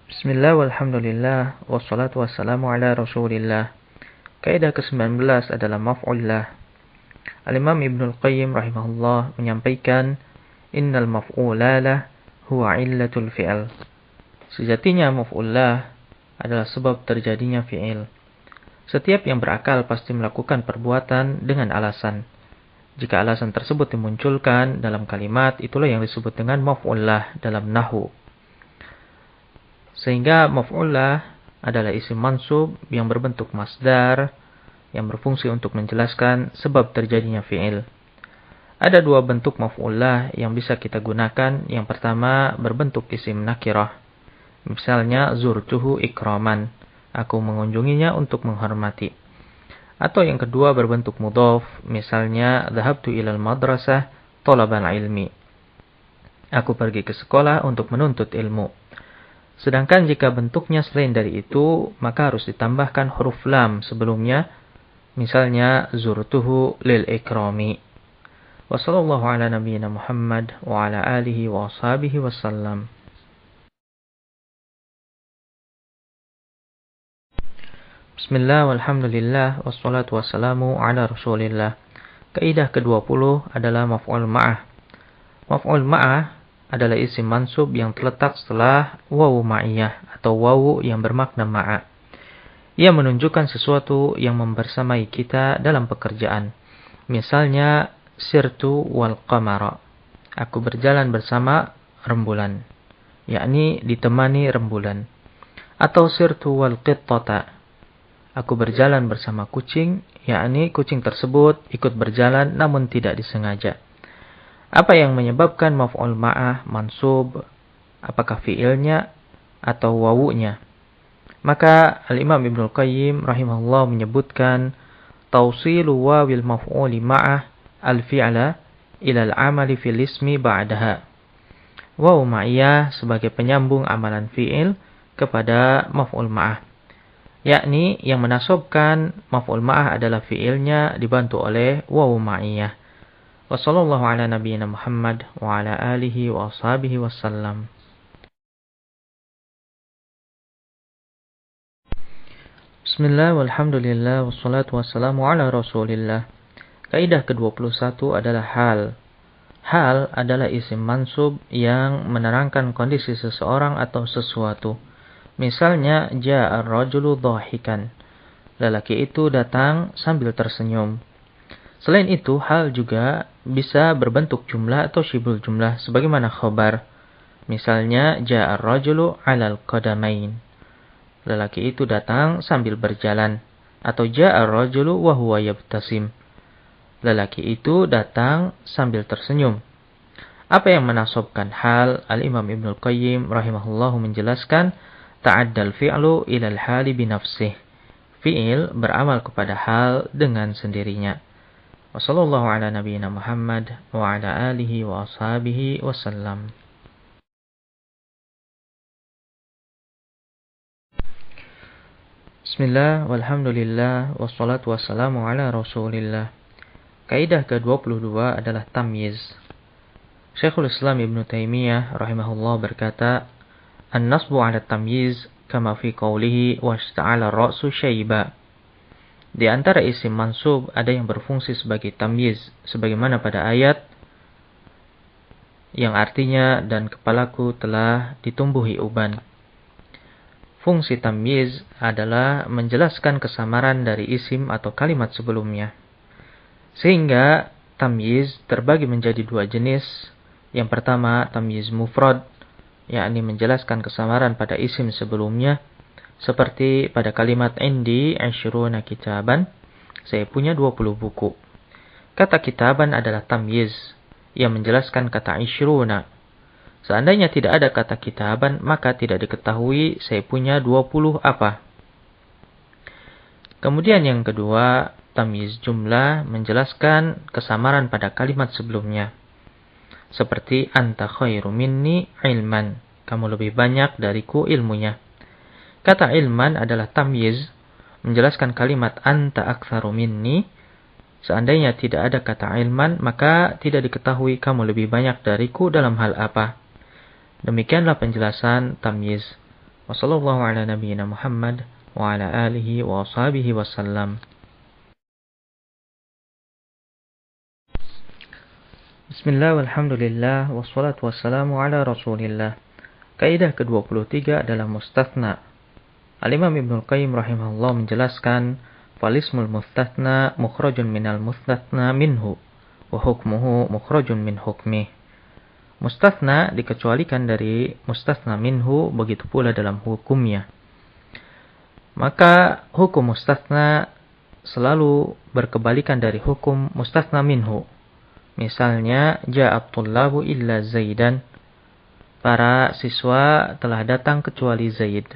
S1: Bismillah walhamdulillah wassalatu wassalamu ala rasulillah. Kaidah ke-19 adalah maf'ullah. Al-Imam Ibnul Qayyim rahimahullah menyampaikan innal maf'ulala huwa illatul fi'al. Sejatinya maf'ullah adalah sebab terjadinya fi'il. Setiap yang berakal pasti melakukan perbuatan dengan alasan. Jika alasan tersebut dimunculkan dalam kalimat, itulah yang disebut dengan maf'ullah dalam nahu. Sehingga maf'ullah adalah isim mansub yang berbentuk masdar yang berfungsi untuk menjelaskan sebab terjadinya fi'il. Ada dua bentuk maf'ullah yang bisa kita gunakan. Yang pertama berbentuk isim nakirah. Misalnya zurtuhu ikraman. Aku mengunjunginya untuk menghormati. Atau yang kedua berbentuk mudhof, misalnya dhahabtu ilal madrasah talaban ilmi. Aku pergi ke sekolah untuk menuntut ilmu. Sedangkan jika bentuknya selain dari itu, maka harus ditambahkan huruf lam sebelumnya, misalnya zurtuhu lil ikrami. Wassalamualaikum warahmatullahi wabarakatuh. Muhammad wa ala alihi wa. Bismillah, walhamdulillah, wassalatu wassalamu ala rasulillah. Kaidah ke-20 adalah maf'ul ma'ah. Maf'ul ma'ah adalah isim mansub yang terletak setelah wawu ma'iyah atau wawu yang bermakna ma'ah. Ia menunjukkan sesuatu yang membersamai kita dalam pekerjaan. Misalnya, sirtu wal qamara. Aku berjalan bersama rembulan, yakni ditemani rembulan. Atau sirtu wal qittata, Aku berjalan bersama kucing, yakni kucing tersebut ikut berjalan namun tidak disengaja. Apa yang menyebabkan maf'ul ma'ah mansub? Apakah fiilnya atau wawunya? Maka Al-Imam Ibnu Qayyim rahimahullah menyebutkan tausilu wawil maf'uli ma'ah al-fi'la ila al-amali fil ismi ba'daha. Wa ma'iyah sebagai penyambung amalan fi'il kepada maf'ul ma'ah. Yakni yang menasobkan maf'ul ma'ah adalah fi'ilnya dibantu oleh wawu ma'iyah. Wa sallallahu ala nabiyyina Muhammad wa ala alihi wa ashabihi wasallam. Bismillah walhamdulillah wassalatu wassalamu ala rasulillah. Kaidah ke-21 adalah hal. Hal adalah isim mansub yang menerangkan kondisi seseorang atau sesuatu. Misalnya, ja'a rajulu dhahikan. Lelaki itu datang sambil tersenyum. Selain itu, hal juga bisa berbentuk jumlah atau syibul jumlah sebagaimana khobar. Misalnya, ja'a rajulu alal qadamain. Lelaki itu datang sambil berjalan. Atau ja'a rajulu wa huwa yabtasim lelaki itu datang sambil tersenyum. Apa yang menasobkan hal? Al-Imam Ibn Qayyim rahimahullahu menjelaskan ta'addal fi'lu ilal hali binafsih. Fi'il beramal kepada hal dengan sendirinya. Wassallallahu ala nabiyyina Muhammad wa ala alihi wa ashabihi wasallam. Bismillah, walhamdulillah, wassalatu wassalamu ala rasulillah. Kaidah ke-22 adalah tamyiz. Syekhul Islam Ibn Taimiyah rahimahullah berkata, An-nasbu ala tamyiz kama fi qawlihi washta'ala ra'su syaiba. Di antara isim mansub ada yang berfungsi sebagai tamyiz, sebagaimana pada ayat yang artinya dan kepalaku telah ditumbuhi uban. Fungsi tamyiz adalah menjelaskan kesamaran dari isim atau kalimat sebelumnya. Sehingga tamyiz terbagi menjadi dua jenis. Yang pertama tamyiz mufrad, yakni menjelaskan kesamaran pada isim sebelumnya. Seperti pada kalimat indi asyruna kitaban, saya punya 20 buku. Kata kitaban adalah tamyiz yang menjelaskan kata isyruna. Seandainya tidak ada kata kitaban, maka tidak diketahui saya punya 20 apa. Kemudian yang kedua, tamyiz jumlah menjelaskan kesamaran pada kalimat sebelumnya. Seperti anta khairu minni ilman. Kamu lebih banyak dariku ilmunya. Kata ilman adalah tamyiz menjelaskan kalimat anta aktsaru minni. Seandainya tidak ada kata ilman, maka tidak diketahui kamu lebih banyak dariku dalam hal apa. Demikianlah penjelasan tamyiz. Wassalamualaikum Muhammad wa ala alihi wa ashabihi wasallam. Bismillah, walhamdulillah, wassalatu wassalamu ala rasulillah. Kaidah ke-23 adalah mustathna. Al-Imam Ibn Qayyim rahimahullah menjelaskan, Falismul mustathna mukhrajun minal mustathna minhu, wa hukmuhu mukhrajun min hukmih. Mustathna dikecualikan dari mustathna minhu, begitu pula dalam hukumnya. Maka hukum mustathna selalu berkebalikan dari hukum mustathna minhu Misalnya, ja'at tullabu illa Zaidan. Para siswa telah datang kecuali Zaid.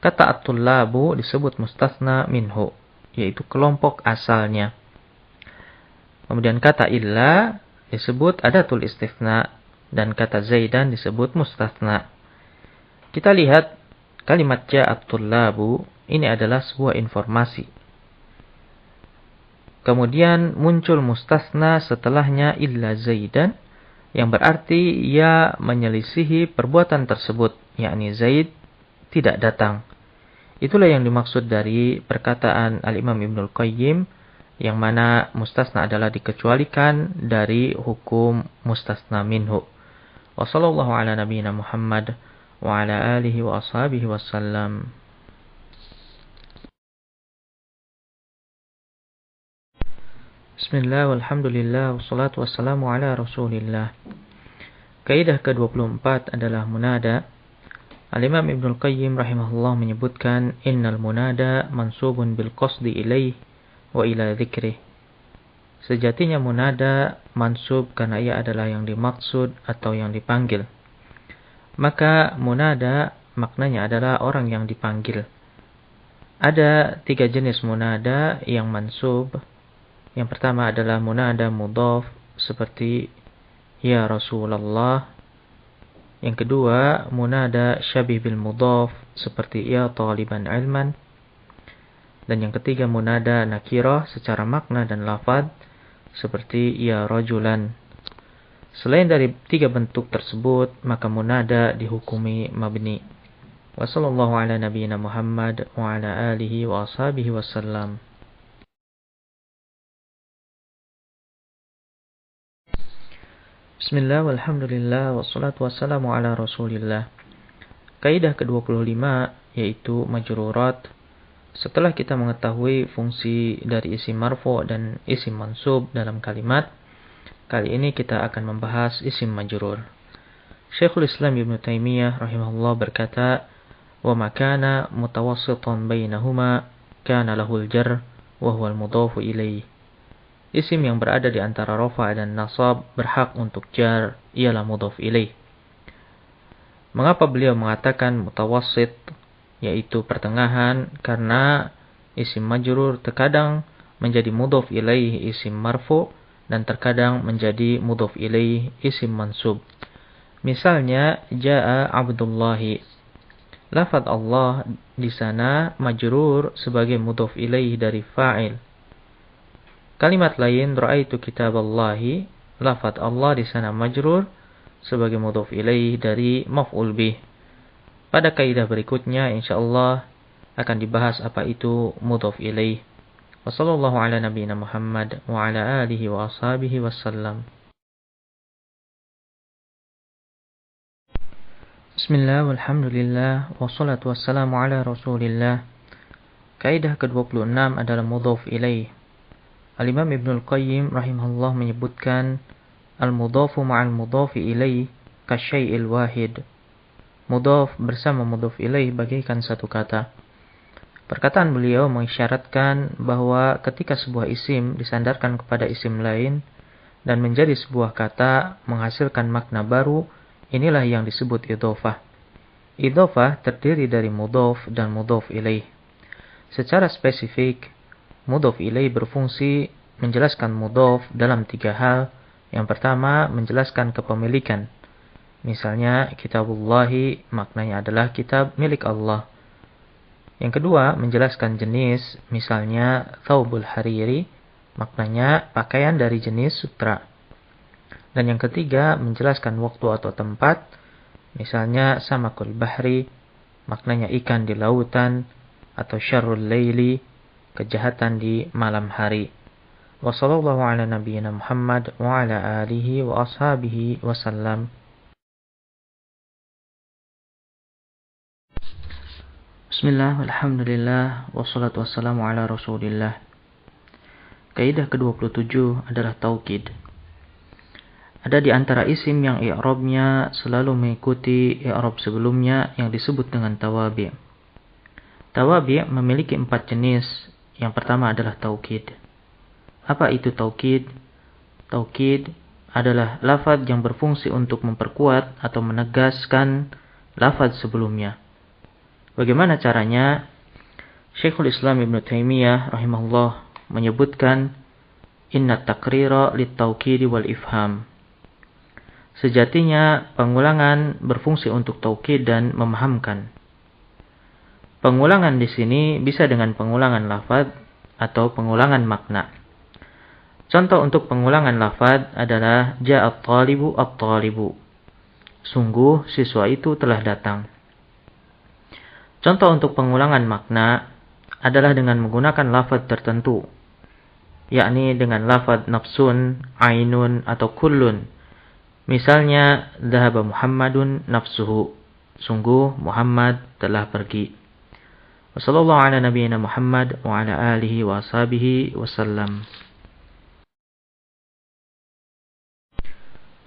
S1: Kata at-tullabu disebut mustasna minhu, yaitu kelompok asalnya. Kemudian kata illa disebut adatul istifna dan kata Zaidan disebut mustasna. Kita lihat kalimat ja'at tullabu ini adalah sebuah informasi. Kemudian muncul mustasna setelahnya illa Zaidan yang berarti ia menyelisihi perbuatan tersebut, yakni Zaid tidak datang. Itulah yang dimaksud dari perkataan Al-Imam Ibnul Qayyim yang mana mustasna adalah dikecualikan dari hukum mustasna minhu. Wa sallallahu ala nabiyyina Muhammad wa ala alihi wa ashabihi wasallam. Bismillah, walhamdulillah, wassalatu wassalamu ala rasulillah. Kaidah ke-24 adalah munada. Al-Imam Ibn Al-Qayyim rahimahullah menyebutkan innal munada mansubun bil qasdi ilaih wa ila dzikrih. Sejatinya munada mansub karena ia adalah yang dimaksud atau yang dipanggil. Maka munada maknanya adalah orang yang dipanggil. Ada tiga jenis munada yang mansub yang pertama adalah munada mudhaf seperti ya Rasulullah. Yang kedua munada syabih bil mudhaf seperti ya taliban ilman. Dan yang ketiga munada nakirah secara makna dan lafad seperti ya rajulan. Selain dari tiga bentuk tersebut, maka munada dihukumi mabni. Wassallallahu ala nabiyyina Muhammad wa ala alihi wa ashabihi wasallam. Bismillah, walhamdulillah, wassalatu wassalamu ala rasulillah. Kaidah ke-25 yaitu majrurat. Setelah kita mengetahui fungsi dari isim marfu dan isim mansub dalam kalimat, kali ini kita akan membahas isim majrur. Syekhul Islam Ibn Taimiyah rahimahullah berkata, "Wa makana mutawassitan bainahuma kana lahul jar wa huwa al-mudhafu ilayh." Isim yang berada di antara rofa dan nasab berhak untuk jar, ialah mudhaf ilaih. Mengapa beliau mengatakan mutawassit, yaitu pertengahan, karena isim majrur terkadang menjadi mudhaf ilaih isim marfu, dan terkadang menjadi mudhaf ilaih isim mansub. Misalnya, Ja'a Abdullahi. Lafad Allah di sana majrur sebagai mudhaf ilaih dari fa'il. Kalimat lain ra'aitu kitaballahi lafaz Allah di sana majrur sebagai mudhaf ilaih dari maf'ul bih. Pada kaidah berikutnya insyaallah akan dibahas apa itu mudhaf ilaih. Wassallallahu ala nabiyyina Muhammad wa ala alihi wa ashabihi wasallam. Bismillah, walhamdulillah, wassalatu wassalamu ala rasulillah. Kaidah ke-26 adalah mudhaf ilaih. Al-Imam Ibnul Qayyim rahimahullah menyebutkan al-mudhafu ma'al mudhafi ilaih kasyai'il wahid. Mudhaf bersama mudhaf ilaih bagaikan satu kata. Perkataan beliau mengisyaratkan bahwa ketika sebuah isim disandarkan kepada isim lain dan menjadi sebuah kata menghasilkan makna baru, inilah yang disebut idhofah. Idhofah terdiri dari mudhaf dan mudhaf ilaih. Secara spesifik, Mudhof ilaih berfungsi menjelaskan mudhof dalam tiga hal. Yang pertama, menjelaskan kepemilikan. Misalnya, kitabullahi maknanya adalah kitab milik Allah. Yang kedua, menjelaskan jenis. Misalnya, thawbul hariri maknanya pakaian dari jenis sutra. Dan yang ketiga, menjelaskan waktu atau tempat. Misalnya, samakul bahri maknanya ikan di lautan atau syarul layli kejahatan di malam hari. Wassallallahu ala nabiyyina Muhammad wa ala alihi wa ashabihi wasallam. Bismillah, alhamdulillah, wassalatu wassalamu ala rasulillah. Kaidah ke-27 adalah taukid. Ada di antara isim yang i'rabnya selalu mengikuti i'rab sebelumnya yang disebut dengan tawabi'. Tawabi' memiliki empat jenis yang pertama adalah taukid. Apa itu taukid? Taukid adalah lafaz yang berfungsi untuk memperkuat atau menegaskan lafaz sebelumnya. Bagaimana caranya? Syekhul Islam Ibn Taimiyah rahimahullah menyebutkan inna takrira taukid wal ifham. Sejatinya pengulangan berfungsi untuk taukid dan memahamkan. Pengulangan di sini bisa dengan pengulangan lafaz atau pengulangan makna. Contoh untuk pengulangan lafaz adalah ja'at talibu at-talibu. Sungguh siswa itu telah datang. Contoh untuk pengulangan makna adalah dengan menggunakan lafaz tertentu, yakni dengan lafaz nafsun, ainun, atau kullun. Misalnya, Dhahaba Muhammadun nafsuhu. Sungguh Muhammad telah pergi. Wassallallahu ala.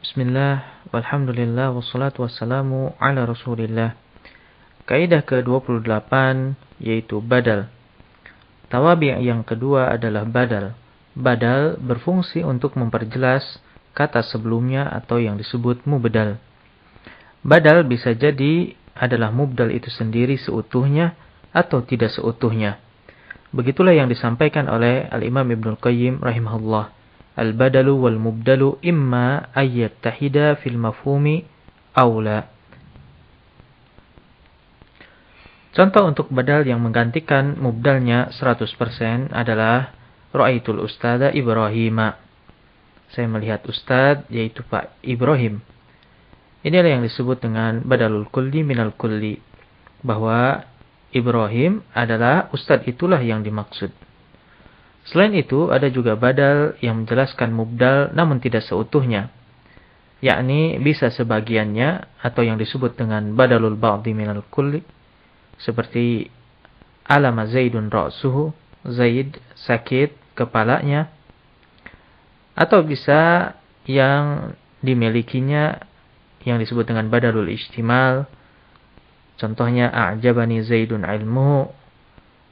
S1: Bismillah, walhamdulillah, wassalatu wassalamu ala rasulillah. Kaidah ke-28 yaitu badal. Tawabi yang kedua adalah badal. Badal berfungsi untuk memperjelas kata sebelumnya atau yang disebut mubdal. Badal bisa jadi adalah mubdal itu sendiri seutuhnya atau tidak seutuhnya. Begitulah yang disampaikan oleh Al-Imam Ibn Qayyim rahimahullah. Al-badalu wal mubdalu imma ayyat tahida fil mafhumi awla. Contoh untuk badal yang menggantikan mubdalnya 100% adalah Ra'aitul Ustada Ibrahim. Saya melihat Ustad yaitu Pak Ibrahim. Inilah yang disebut dengan badalul kulli minal kulli. Bahwa Ibrahim adalah Ustad itulah yang dimaksud. Selain itu, ada juga badal yang menjelaskan mubdal namun tidak seutuhnya. Yakni bisa sebagiannya atau yang disebut dengan badalul ba'di minal kulli seperti alama Zaidun ra'suhu, Zaid sakit kepalanya. Atau bisa yang dimilikinya yang disebut dengan badalul istimal. Contohnya a'jabani Zaidun ilmuhu.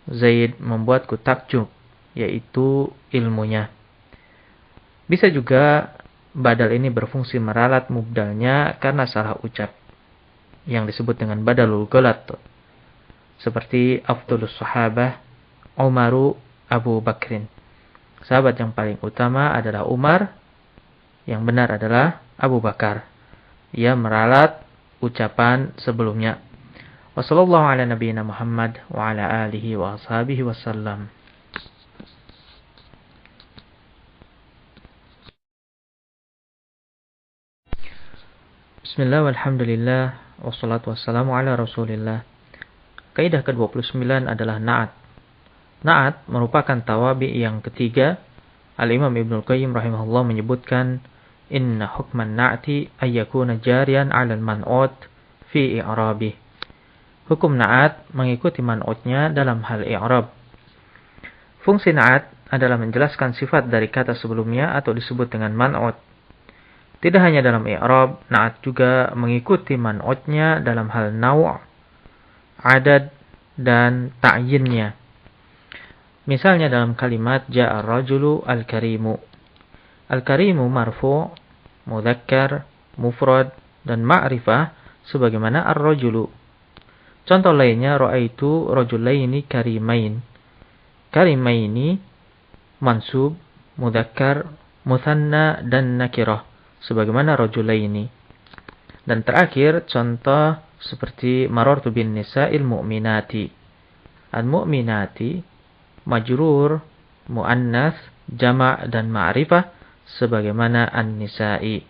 S1: Zaid membuatku takjub, yaitu ilmunya. Bisa juga badal ini berfungsi meralat mubdalnya karena salah ucap. Yang disebut dengan badalul golat seperti Abdullah Sahabah Umaru Abu Bakrin. Sahabat yang paling utama adalah Umar, yang benar adalah Abu Bakar. Ia meralat ucapan sebelumnya. Wassallallahu ala nabiyyina Muhammad wa ala alihi wa ashabihi wasallam. Bismillah walhamdulillah wassalatu wassalamu ala rasulillah Kaidah ke-29 adalah na'at. Na'at merupakan tawabi yang ketiga. Al-Imam Ibn Qayyim rahimahullah menyebutkan Inna hukman na'ati ayyakuna jarian 'ala al-man'ut fi i'rabi. Hukum na'at mengikuti man'utnya dalam hal i'rab. Fungsi na'at adalah menjelaskan sifat dari kata sebelumnya atau disebut dengan man'ut. Tidak hanya dalam i'rab, na'at juga mengikuti man'utnya dalam hal naw' adad dan ta'yinnya. Misalnya dalam kalimat ja'a rajulu al-karimu. Al-karimu marfu, mudzakkar, mufrad dan ma'rifah sebagaimana ar-rajulu. Contoh lainnya ra'aitu rajulaini karimain. Karimaini mansub, mudzakkar, muthanna dan nakirah sebagaimana rajulaini. Dan terakhir contoh seperti marartu bin nisa'il mu'minati. Al-mu'minati majrur, muannas, jama' dan ma'rifah sebagaimana an-nisa'i.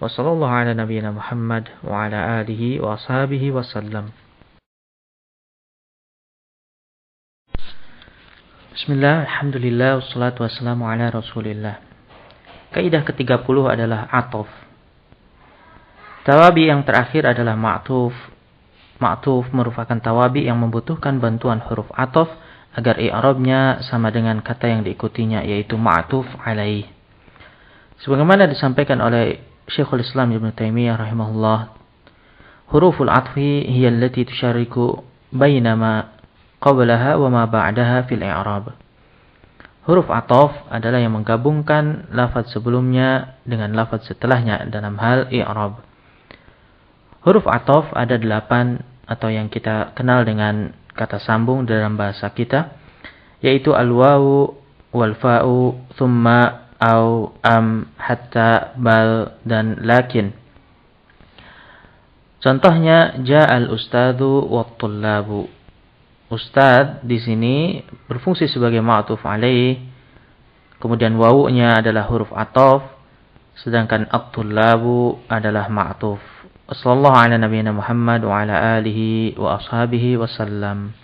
S1: Wa sallallahu ala nabiyyina Muhammad wa ala alihi wasallam. Bismillah, alhamdulillah, wassalatu wassalamu ala rasulillah. Kaidah ke-30 adalah atof. Tawabi yang terakhir adalah ma'tuf. Ma'tuf merupakan tawabi yang membutuhkan bantuan huruf atof agar i'rabnya sama dengan kata yang diikutinya yaitu ma'tuf alaih. Sebagaimana disampaikan oleh Syekhul Islam Ibn Taimiyah rahimahullah, huruful atfi hiya allati tusyariku bainama qablaha wa ma ba'daha fil i'rab. Huruf atof adalah yang menggabungkan lafaz sebelumnya dengan lafaz setelahnya dalam hal i'rab. Huruf atof ada delapan atau yang kita kenal dengan kata sambung dalam bahasa kita, yaitu al-wawu, wal-fa'u, thumma, au, am, hatta, bal, dan lakin. Contohnya, ja'al ustadu wa tullabu. Ustad di sini berfungsi sebagai ma'tuf alaih. Kemudian wawunya adalah huruf atof. Sedangkan at-tullabu adalah ma'tuf. Wassallallahu ala nabiyina Muhammad wa ala alihi wa ashabihi wasallam.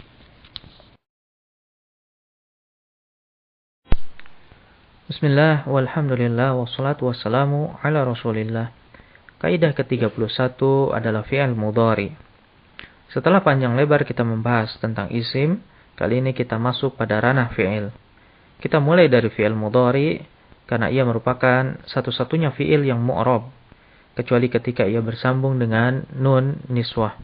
S1: Bismillah, walhamdulillah, wassalatu wassalamu ala rasulillah. Kaidah ke-31 adalah fi'al mudhari. Setelah panjang lebar kita membahas tentang isim, kali ini kita masuk pada ranah fi'il. Kita mulai dari fi'il mudhari karena ia merupakan satu-satunya fi'il yang mu'rab kecuali ketika ia bersambung dengan nun niswah.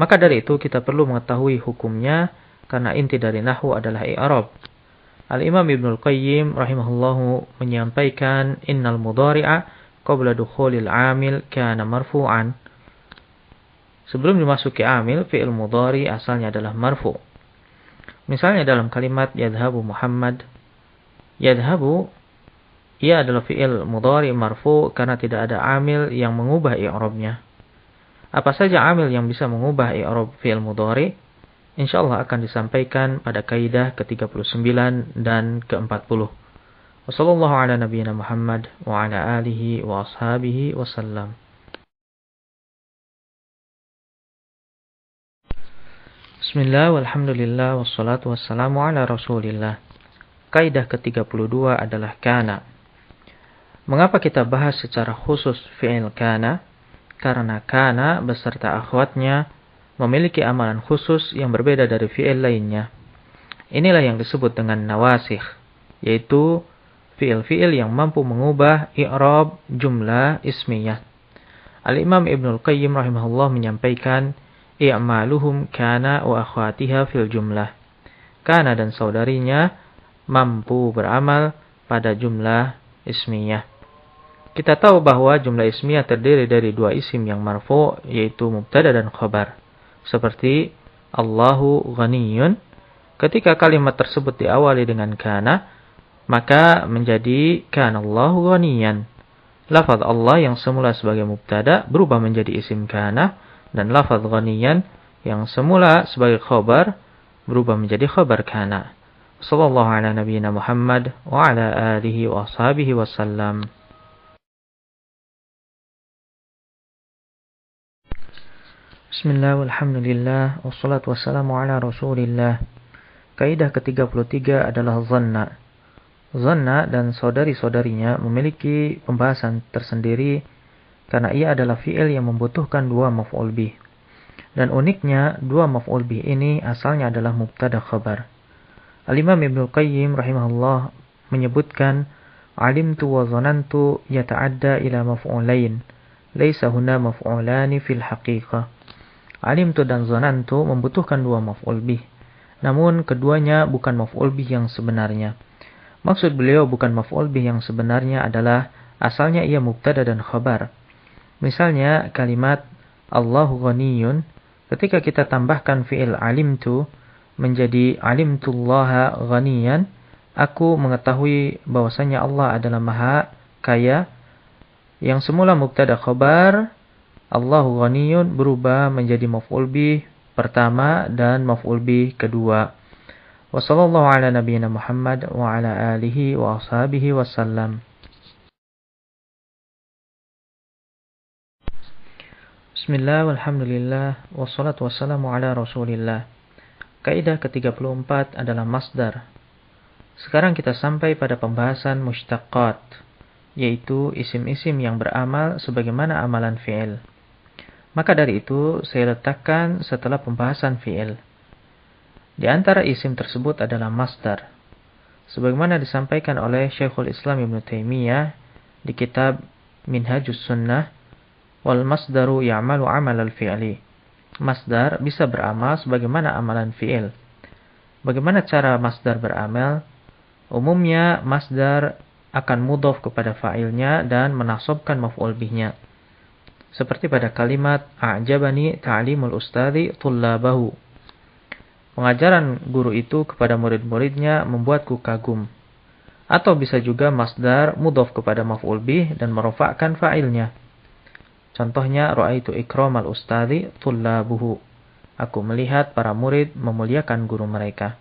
S1: Maka dari itu kita perlu mengetahui hukumnya karena inti dari nahu adalah i'rab. Al-Imam Ibnu Al-Qayyim rahimahullahu menyampaikan innal mudhari'a qabla dukhulil 'amil kana marfu'an. Sebelum dimasuki amil, fi'il mudhari asalnya adalah marfu. Misalnya dalam kalimat yadhabu Muhammad, yadhabu ia adalah fi'il mudhari marfu karena tidak ada amil yang mengubah i'rabnya. Apa saja amil yang bisa mengubah i'rab fi'il mudhari? Insyaallah akan disampaikan pada kaidah ke-39 dan ke-40. Wassallallahu ala nabiyyina Muhammad wa ala alihi wa ashabihi wasallam. Bismillah, walhamdulillah, wassalatu wassalamu ala rasulillah. Kaidah ke-32 adalah kana. Mengapa kita bahas secara khusus fi'il kana? Karena kana beserta akhwatnya memiliki amalan khusus yang berbeda dari fi'il lainnya. Inilah yang disebut dengan nawasikh, yaitu fi'il-fi'il yang mampu mengubah i'rab jumlah ismiyah. Al-Imam Ibnul Qayyim rahimahullah menyampaikan, i'maluhum kana wa akhwatiha fil jumlah. Kana dan saudarinya mampu beramal pada jumlah ismiyah. Kita tahu bahwa jumlah ismiyah terdiri dari dua isim yang marfu yaitu mubtada dan khabar. Seperti Allahu ghaniyun. Ketika kalimat tersebut diawali dengan kana, maka menjadi kana Allahu ghaniyan. Lafaz Allah yang semula sebagai mubtada berubah menjadi isim kana dan lafaz ghaniyan yang semula sebagai khabar berubah menjadi khabar kana. Sallallahu ala nabiyyina Muhammad wa ala alihi wa ashabihi wasallam. Bismillah, walhamdulillah, wassalatu wassalamu ala rasulillah. Kaidah ke-33 adalah zanna. Zanna dan saudari-saudarinya memiliki pembahasan tersendiri karena ia adalah fi'il yang membutuhkan dua maf'ul bih. Dan uniknya, dua maf'ul bih ini asalnya adalah mubtada khabar. Al-Imam Ibnu Qayyim rahimahullah menyebutkan alimtu wa zanantu yata'adda ila maf'ulain. Laisa huna maf'ulani fil haqiqah. Alimtu dan zonantu membutuhkan dua maf'ul bih. Namun keduanya bukan maf'ul bih yang sebenarnya. Maksud beliau bukan maf'ul bih yang sebenarnya adalah asalnya ia mubtada dan khabar. Misalnya kalimat Allahu ghaniyun ketika kita tambahkan fi'il alimtu menjadi alimtullaha ghaniyan aku mengetahui bahwasanya Allah adalah maha kaya yang semula mubtada khabar Allahu ghaniyun berubah menjadi maf'ul bih pertama dan maf'ul bih kedua. Wassallallahu ala nabiyyina Muhammad wa ala alihi wa ashabihi wasallam. Bismillah, walhamdulillah, wassalatu wassalamu ala rasulillah. Kaidah ke-34 adalah masdar. Sekarang kita sampai pada pembahasan mushtaqat, yaitu isim-isim yang beramal sebagaimana amalan fi'il. Maka dari itu saya letakkan setelah pembahasan fi'il. Di antara isim tersebut adalah masdar. Sebagaimana disampaikan oleh Syekhul Islam Ibn Taimiyah di kitab Minhajus Sunnah wal masdaru ya'malu amal al-fi'li. Masdar bisa beramal sebagaimana amalan fi'il. Bagaimana cara masdar beramal? Umumnya masdar akan mudhof kepada fa'ilnya dan menasobkan maf'ul bihnya. Seperti pada kalimat a'jabani ta'limul ustadhi tullabahu. Pengajaran guru itu kepada murid-muridnya membuatku kagum. Atau bisa juga masdar mudhof kepada maf'ul bih dan merofakkan fa'ilnya. Contohnya ra'aitu ikramal ustadhi tullabuhu. Aku melihat para murid memuliakan guru mereka.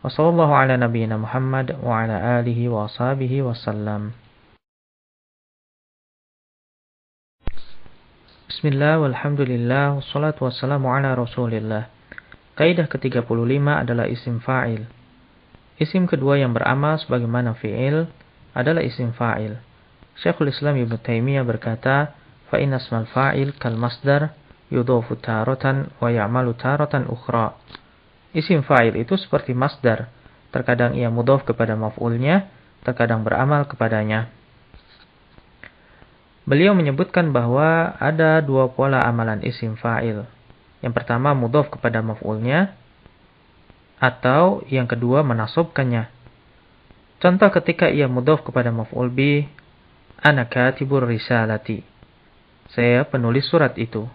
S1: Wassallallahu ala nabiyyina Muhammad wa ala alihi wa wasallam. Bismillah, walhamdulillah, wassalatu wassalamu ala rasulillah. Kaidah ke-35 adalah isim fa'il. Isim kedua yang beramal sebagaimana fi'il adalah isim fa'il. Syekhul Islam Ibn Taimiyah berkata, fa inna asmal fa'il kal masdar yudhofu taratan wa ya'malu taratan ukhra. Isim fa'il itu seperti masdar, terkadang ia mudhof kepada maf'ulnya, terkadang beramal kepadanya. Beliau menyebutkan bahwa ada dua pola amalan isim fa'il. Yang pertama mudhof kepada maf'ulnya, atau yang kedua menasobkannya. Contoh ketika ia mudhof kepada maf'ul bi, ana katibur risalati. Saya penulis surat itu.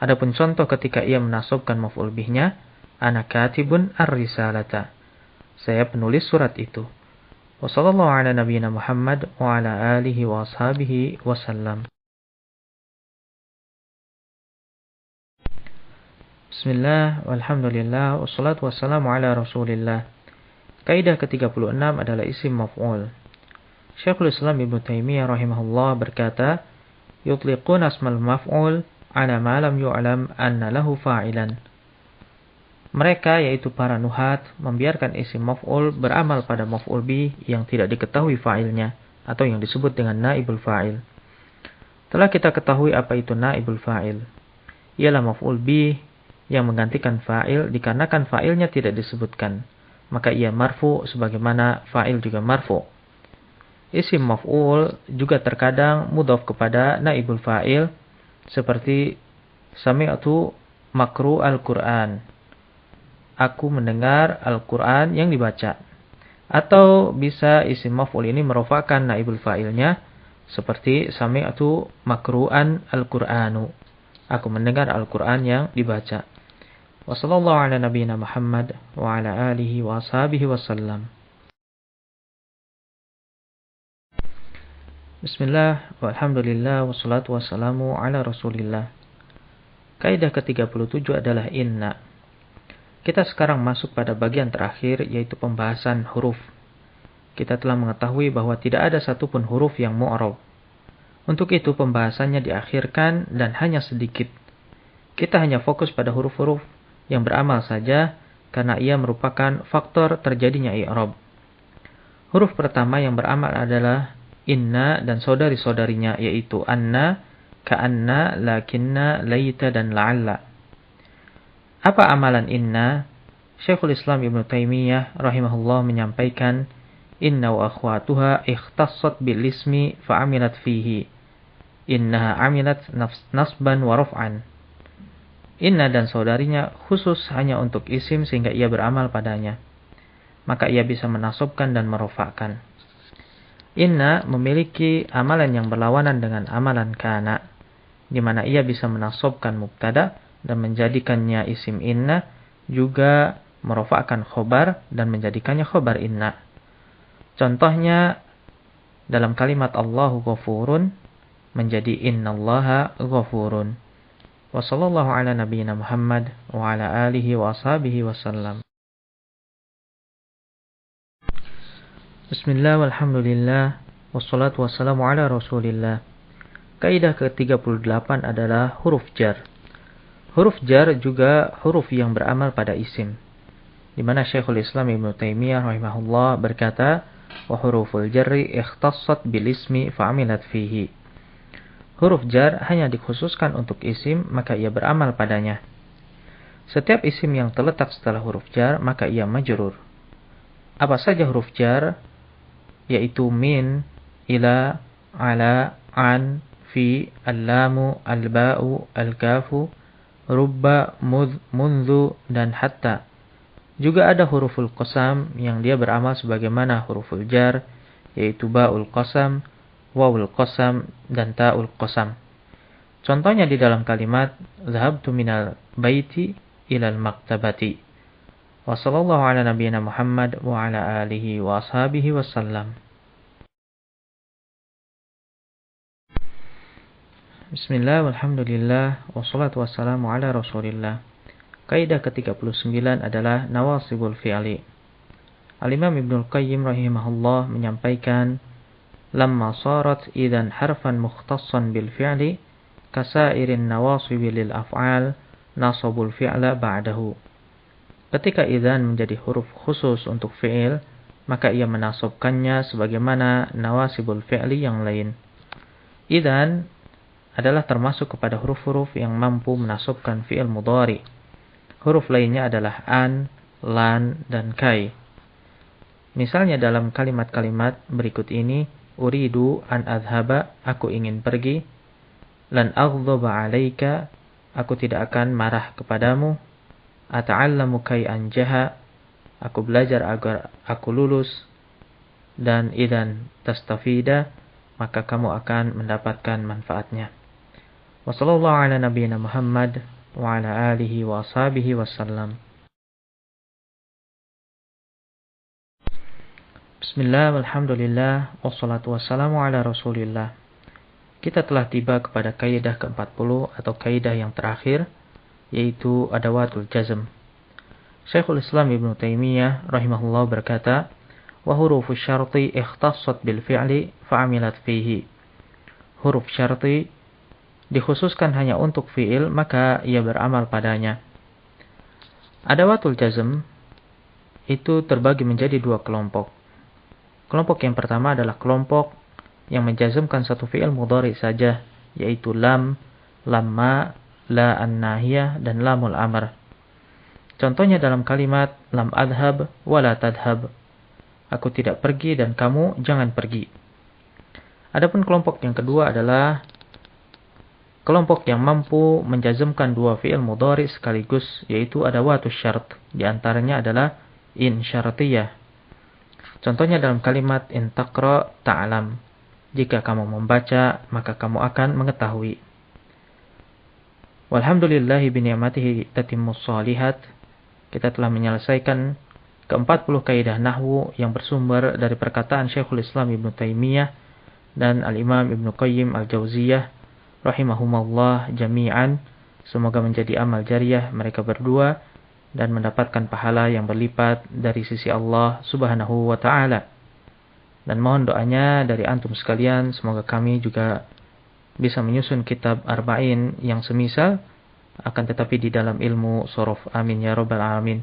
S1: Adapun contoh ketika ia menasobkan maf'ul bihnya, Ana katibun ar-risalata. Saya penulis surat itu. Wassallallahu ala nabiyyina Muhammad wa ala alihi wa ashabihi wasallam. Bismillah, walhamdulillah, wassalatu wassalamu ala rasulillah. Kaidah ke-36 adalah isim maf'ul. Syekhul Islam Ibn Taimiyah rahimahullah berkata, Yutliqun asmal maf'ul ala ma lam yu'lam anna lahu fa'ilan. Mereka yaitu para nuhat membiarkan isim maf'ul beramal pada maf'ul bi yang tidak diketahui fa'ilnya atau yang disebut dengan naibul fa'il. Telah kita ketahui apa itu naibul fa'il. Ialah maf'ul bi yang menggantikan fa'il dikarenakan fa'ilnya tidak disebutkan. Maka ia marfu sebagaimana fa'il juga marfu. Isim maf'ul juga terkadang mudhaf kepada naibul fa'il seperti sami'atu makru al-Qur'an aku mendengar Al-Quran yang dibaca. Atau bisa isim maf'ul ini merupakan naibul fa'ilnya seperti sami'atu makru'an Al-Qur'anu. Aku mendengar Al-Quran yang dibaca. Wassallallahu ala nabiyina Muhammad wa ala alihi wa ashabihi wasallam. Bismillah, walhamdulillah, wassalatu wassalamu ala rasulillah. Kaidah ke-37 adalah inna. Kita sekarang masuk pada bagian terakhir yaitu pembahasan huruf. Kita telah mengetahui bahwa tidak ada satupun huruf yang mu'arab. Untuk itu pembahasannya diakhirkan dan hanya sedikit. Kita hanya fokus pada huruf-huruf yang beramal saja karena ia merupakan faktor terjadinya i'rab. Huruf pertama yang beramal adalah inna dan saudari-saudarinya yaitu anna, ka'anna, lakinna, laita dan la'alla. Apa amalan inna? Syekhul Islam Ibn Taimiyah rahimahullah menyampaikan inna wa akhwatuha ikhtassat bil ismi fa'amilat fihi. Innaha amilat nasban wa raf'an. Inna dan saudarinya khusus hanya untuk isim sehingga ia beramal padanya. Maka ia bisa menasobkan dan merofakkan. Inna memiliki amalan yang berlawanan dengan amalan kana, di mana ia bisa menasobkan mubtada dan menjadikannya isim inna juga merofakkan khobar dan menjadikannya khobar inna. Contohnya dalam kalimat Allahu ghafurun menjadi innallaha ghafurun. Wa sallallahu ala nabiyyina Muhammad wa ala alihi wa ashabihi wasallam. Bismillah walhamdulillah wassalatu wassalamu ala rasulillah. Kaidah ke-38 adalah huruf jar. Huruf jar juga huruf yang beramal pada isim. Di mana Syekhul Islam Ibn Taimiyah rahimahullah berkata, "Wa huruful jarri ikhtassat bil ismi fa'amilat fihi." Huruf jar hanya dikhususkan untuk isim, maka ia beramal padanya. Setiap isim yang terletak setelah huruf jar, maka ia majrur. Apa saja huruf jar? Yaitu min, ila, ala, an, fi, al-lamu, al-ba'u, al-kafu, rubba, mudh, mundu, dan hatta. Juga ada huruful qasam yang dia beramal sebagaimana huruful jar, yaitu ba'ul qasam, wawul qasam, dan ta'ul qasam. Contohnya di dalam kalimat, Zahabtu minal baiti ilal maktabati. Ala nabiyyina Muhammad wa ala alihi wa ashabihi wasallam. Bismillah, walhamdulillah, wassalatu wassalamu ala rasulillah. Kaidah ke-39 adalah nawasibul fi'ali. Al-Imam Ibnul Qayyim rahimahullah menyampaikan, Lamma sarat idan harfan mukhtassan bil fi'li, kasairin nawasibi lil af'al, nasabul fi'la ba'dahu. Ketika idan menjadi huruf khusus untuk fi'il, maka ia menasobkannya sebagaimana nawasibul fi'li yang lain. Idan adalah termasuk kepada huruf-huruf yang mampu menasobkan fi'il mudhari. Huruf lainnya adalah an, lan, dan kai. Misalnya dalam kalimat-kalimat berikut ini, uridu an adhaba, aku ingin pergi, lan aghdhaba alaika, aku tidak akan marah kepadamu, ata'allamu kai anjaha, aku belajar agar aku lulus, dan idan tastafida, maka kamu akan mendapatkan manfaatnya. Wassallallahu ala nabiyyina Muhammad wa ala alihi wa ashabihi wasallam. Bismillah, alhamdulillah, wassalatu wassalamu ala rasulillah. Kita telah tiba kepada kaidah ke-40 atau kaidah yang terakhir, yaitu adawatul jazm. Syekhul Islam Ibn Taimiyah rahimahullah berkata, wa hurufu syarti ikhtassat bil fi'li fa'amilat fihi. Huruf syarti dikhususkan hanya untuk fiil, maka ia beramal padanya. Adawatul jazm itu terbagi menjadi dua kelompok. Kelompok yang pertama adalah kelompok yang menjazmkan satu fiil mudhari saja, yaitu lam, lamma, la an-nahiyah, dan lamul amr. Contohnya dalam kalimat lam adhab wala tadhab. Aku tidak pergi dan kamu jangan pergi. Adapun kelompok yang kedua adalah kelompok yang mampu menjazmkan dua fi'il mudhari sekaligus yaitu ada watu syarat. Di antaranya adalah in syaratiyah. Contohnya dalam kalimat in taqra ta'lam. Jika kamu membaca, maka kamu akan mengetahui. Walhamdulillahi bini'amatihi tatimmus salihat. Kita telah menyelesaikan ke-40 kaidah nahwu yang bersumber dari perkataan Syekhul Islam Ibn Taimiyah dan Al-Imam Ibn Qayyim Al-Jauziyah rahimahumallah jami'an. Semoga menjadi amal jariah mereka berdua dan mendapatkan pahala yang berlipat dari sisi Allah Subhanahu wa taala. Dan mohon doanya dari antum sekalian semoga kami juga bisa menyusun kitab arba'in yang semisal akan tetapi di dalam ilmu sorof amin ya rabbal alamin.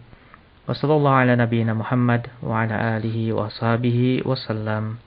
S1: Wassallallahu ala nabiyyina Muhammad wa ala alihi wa sahbihi wasallam.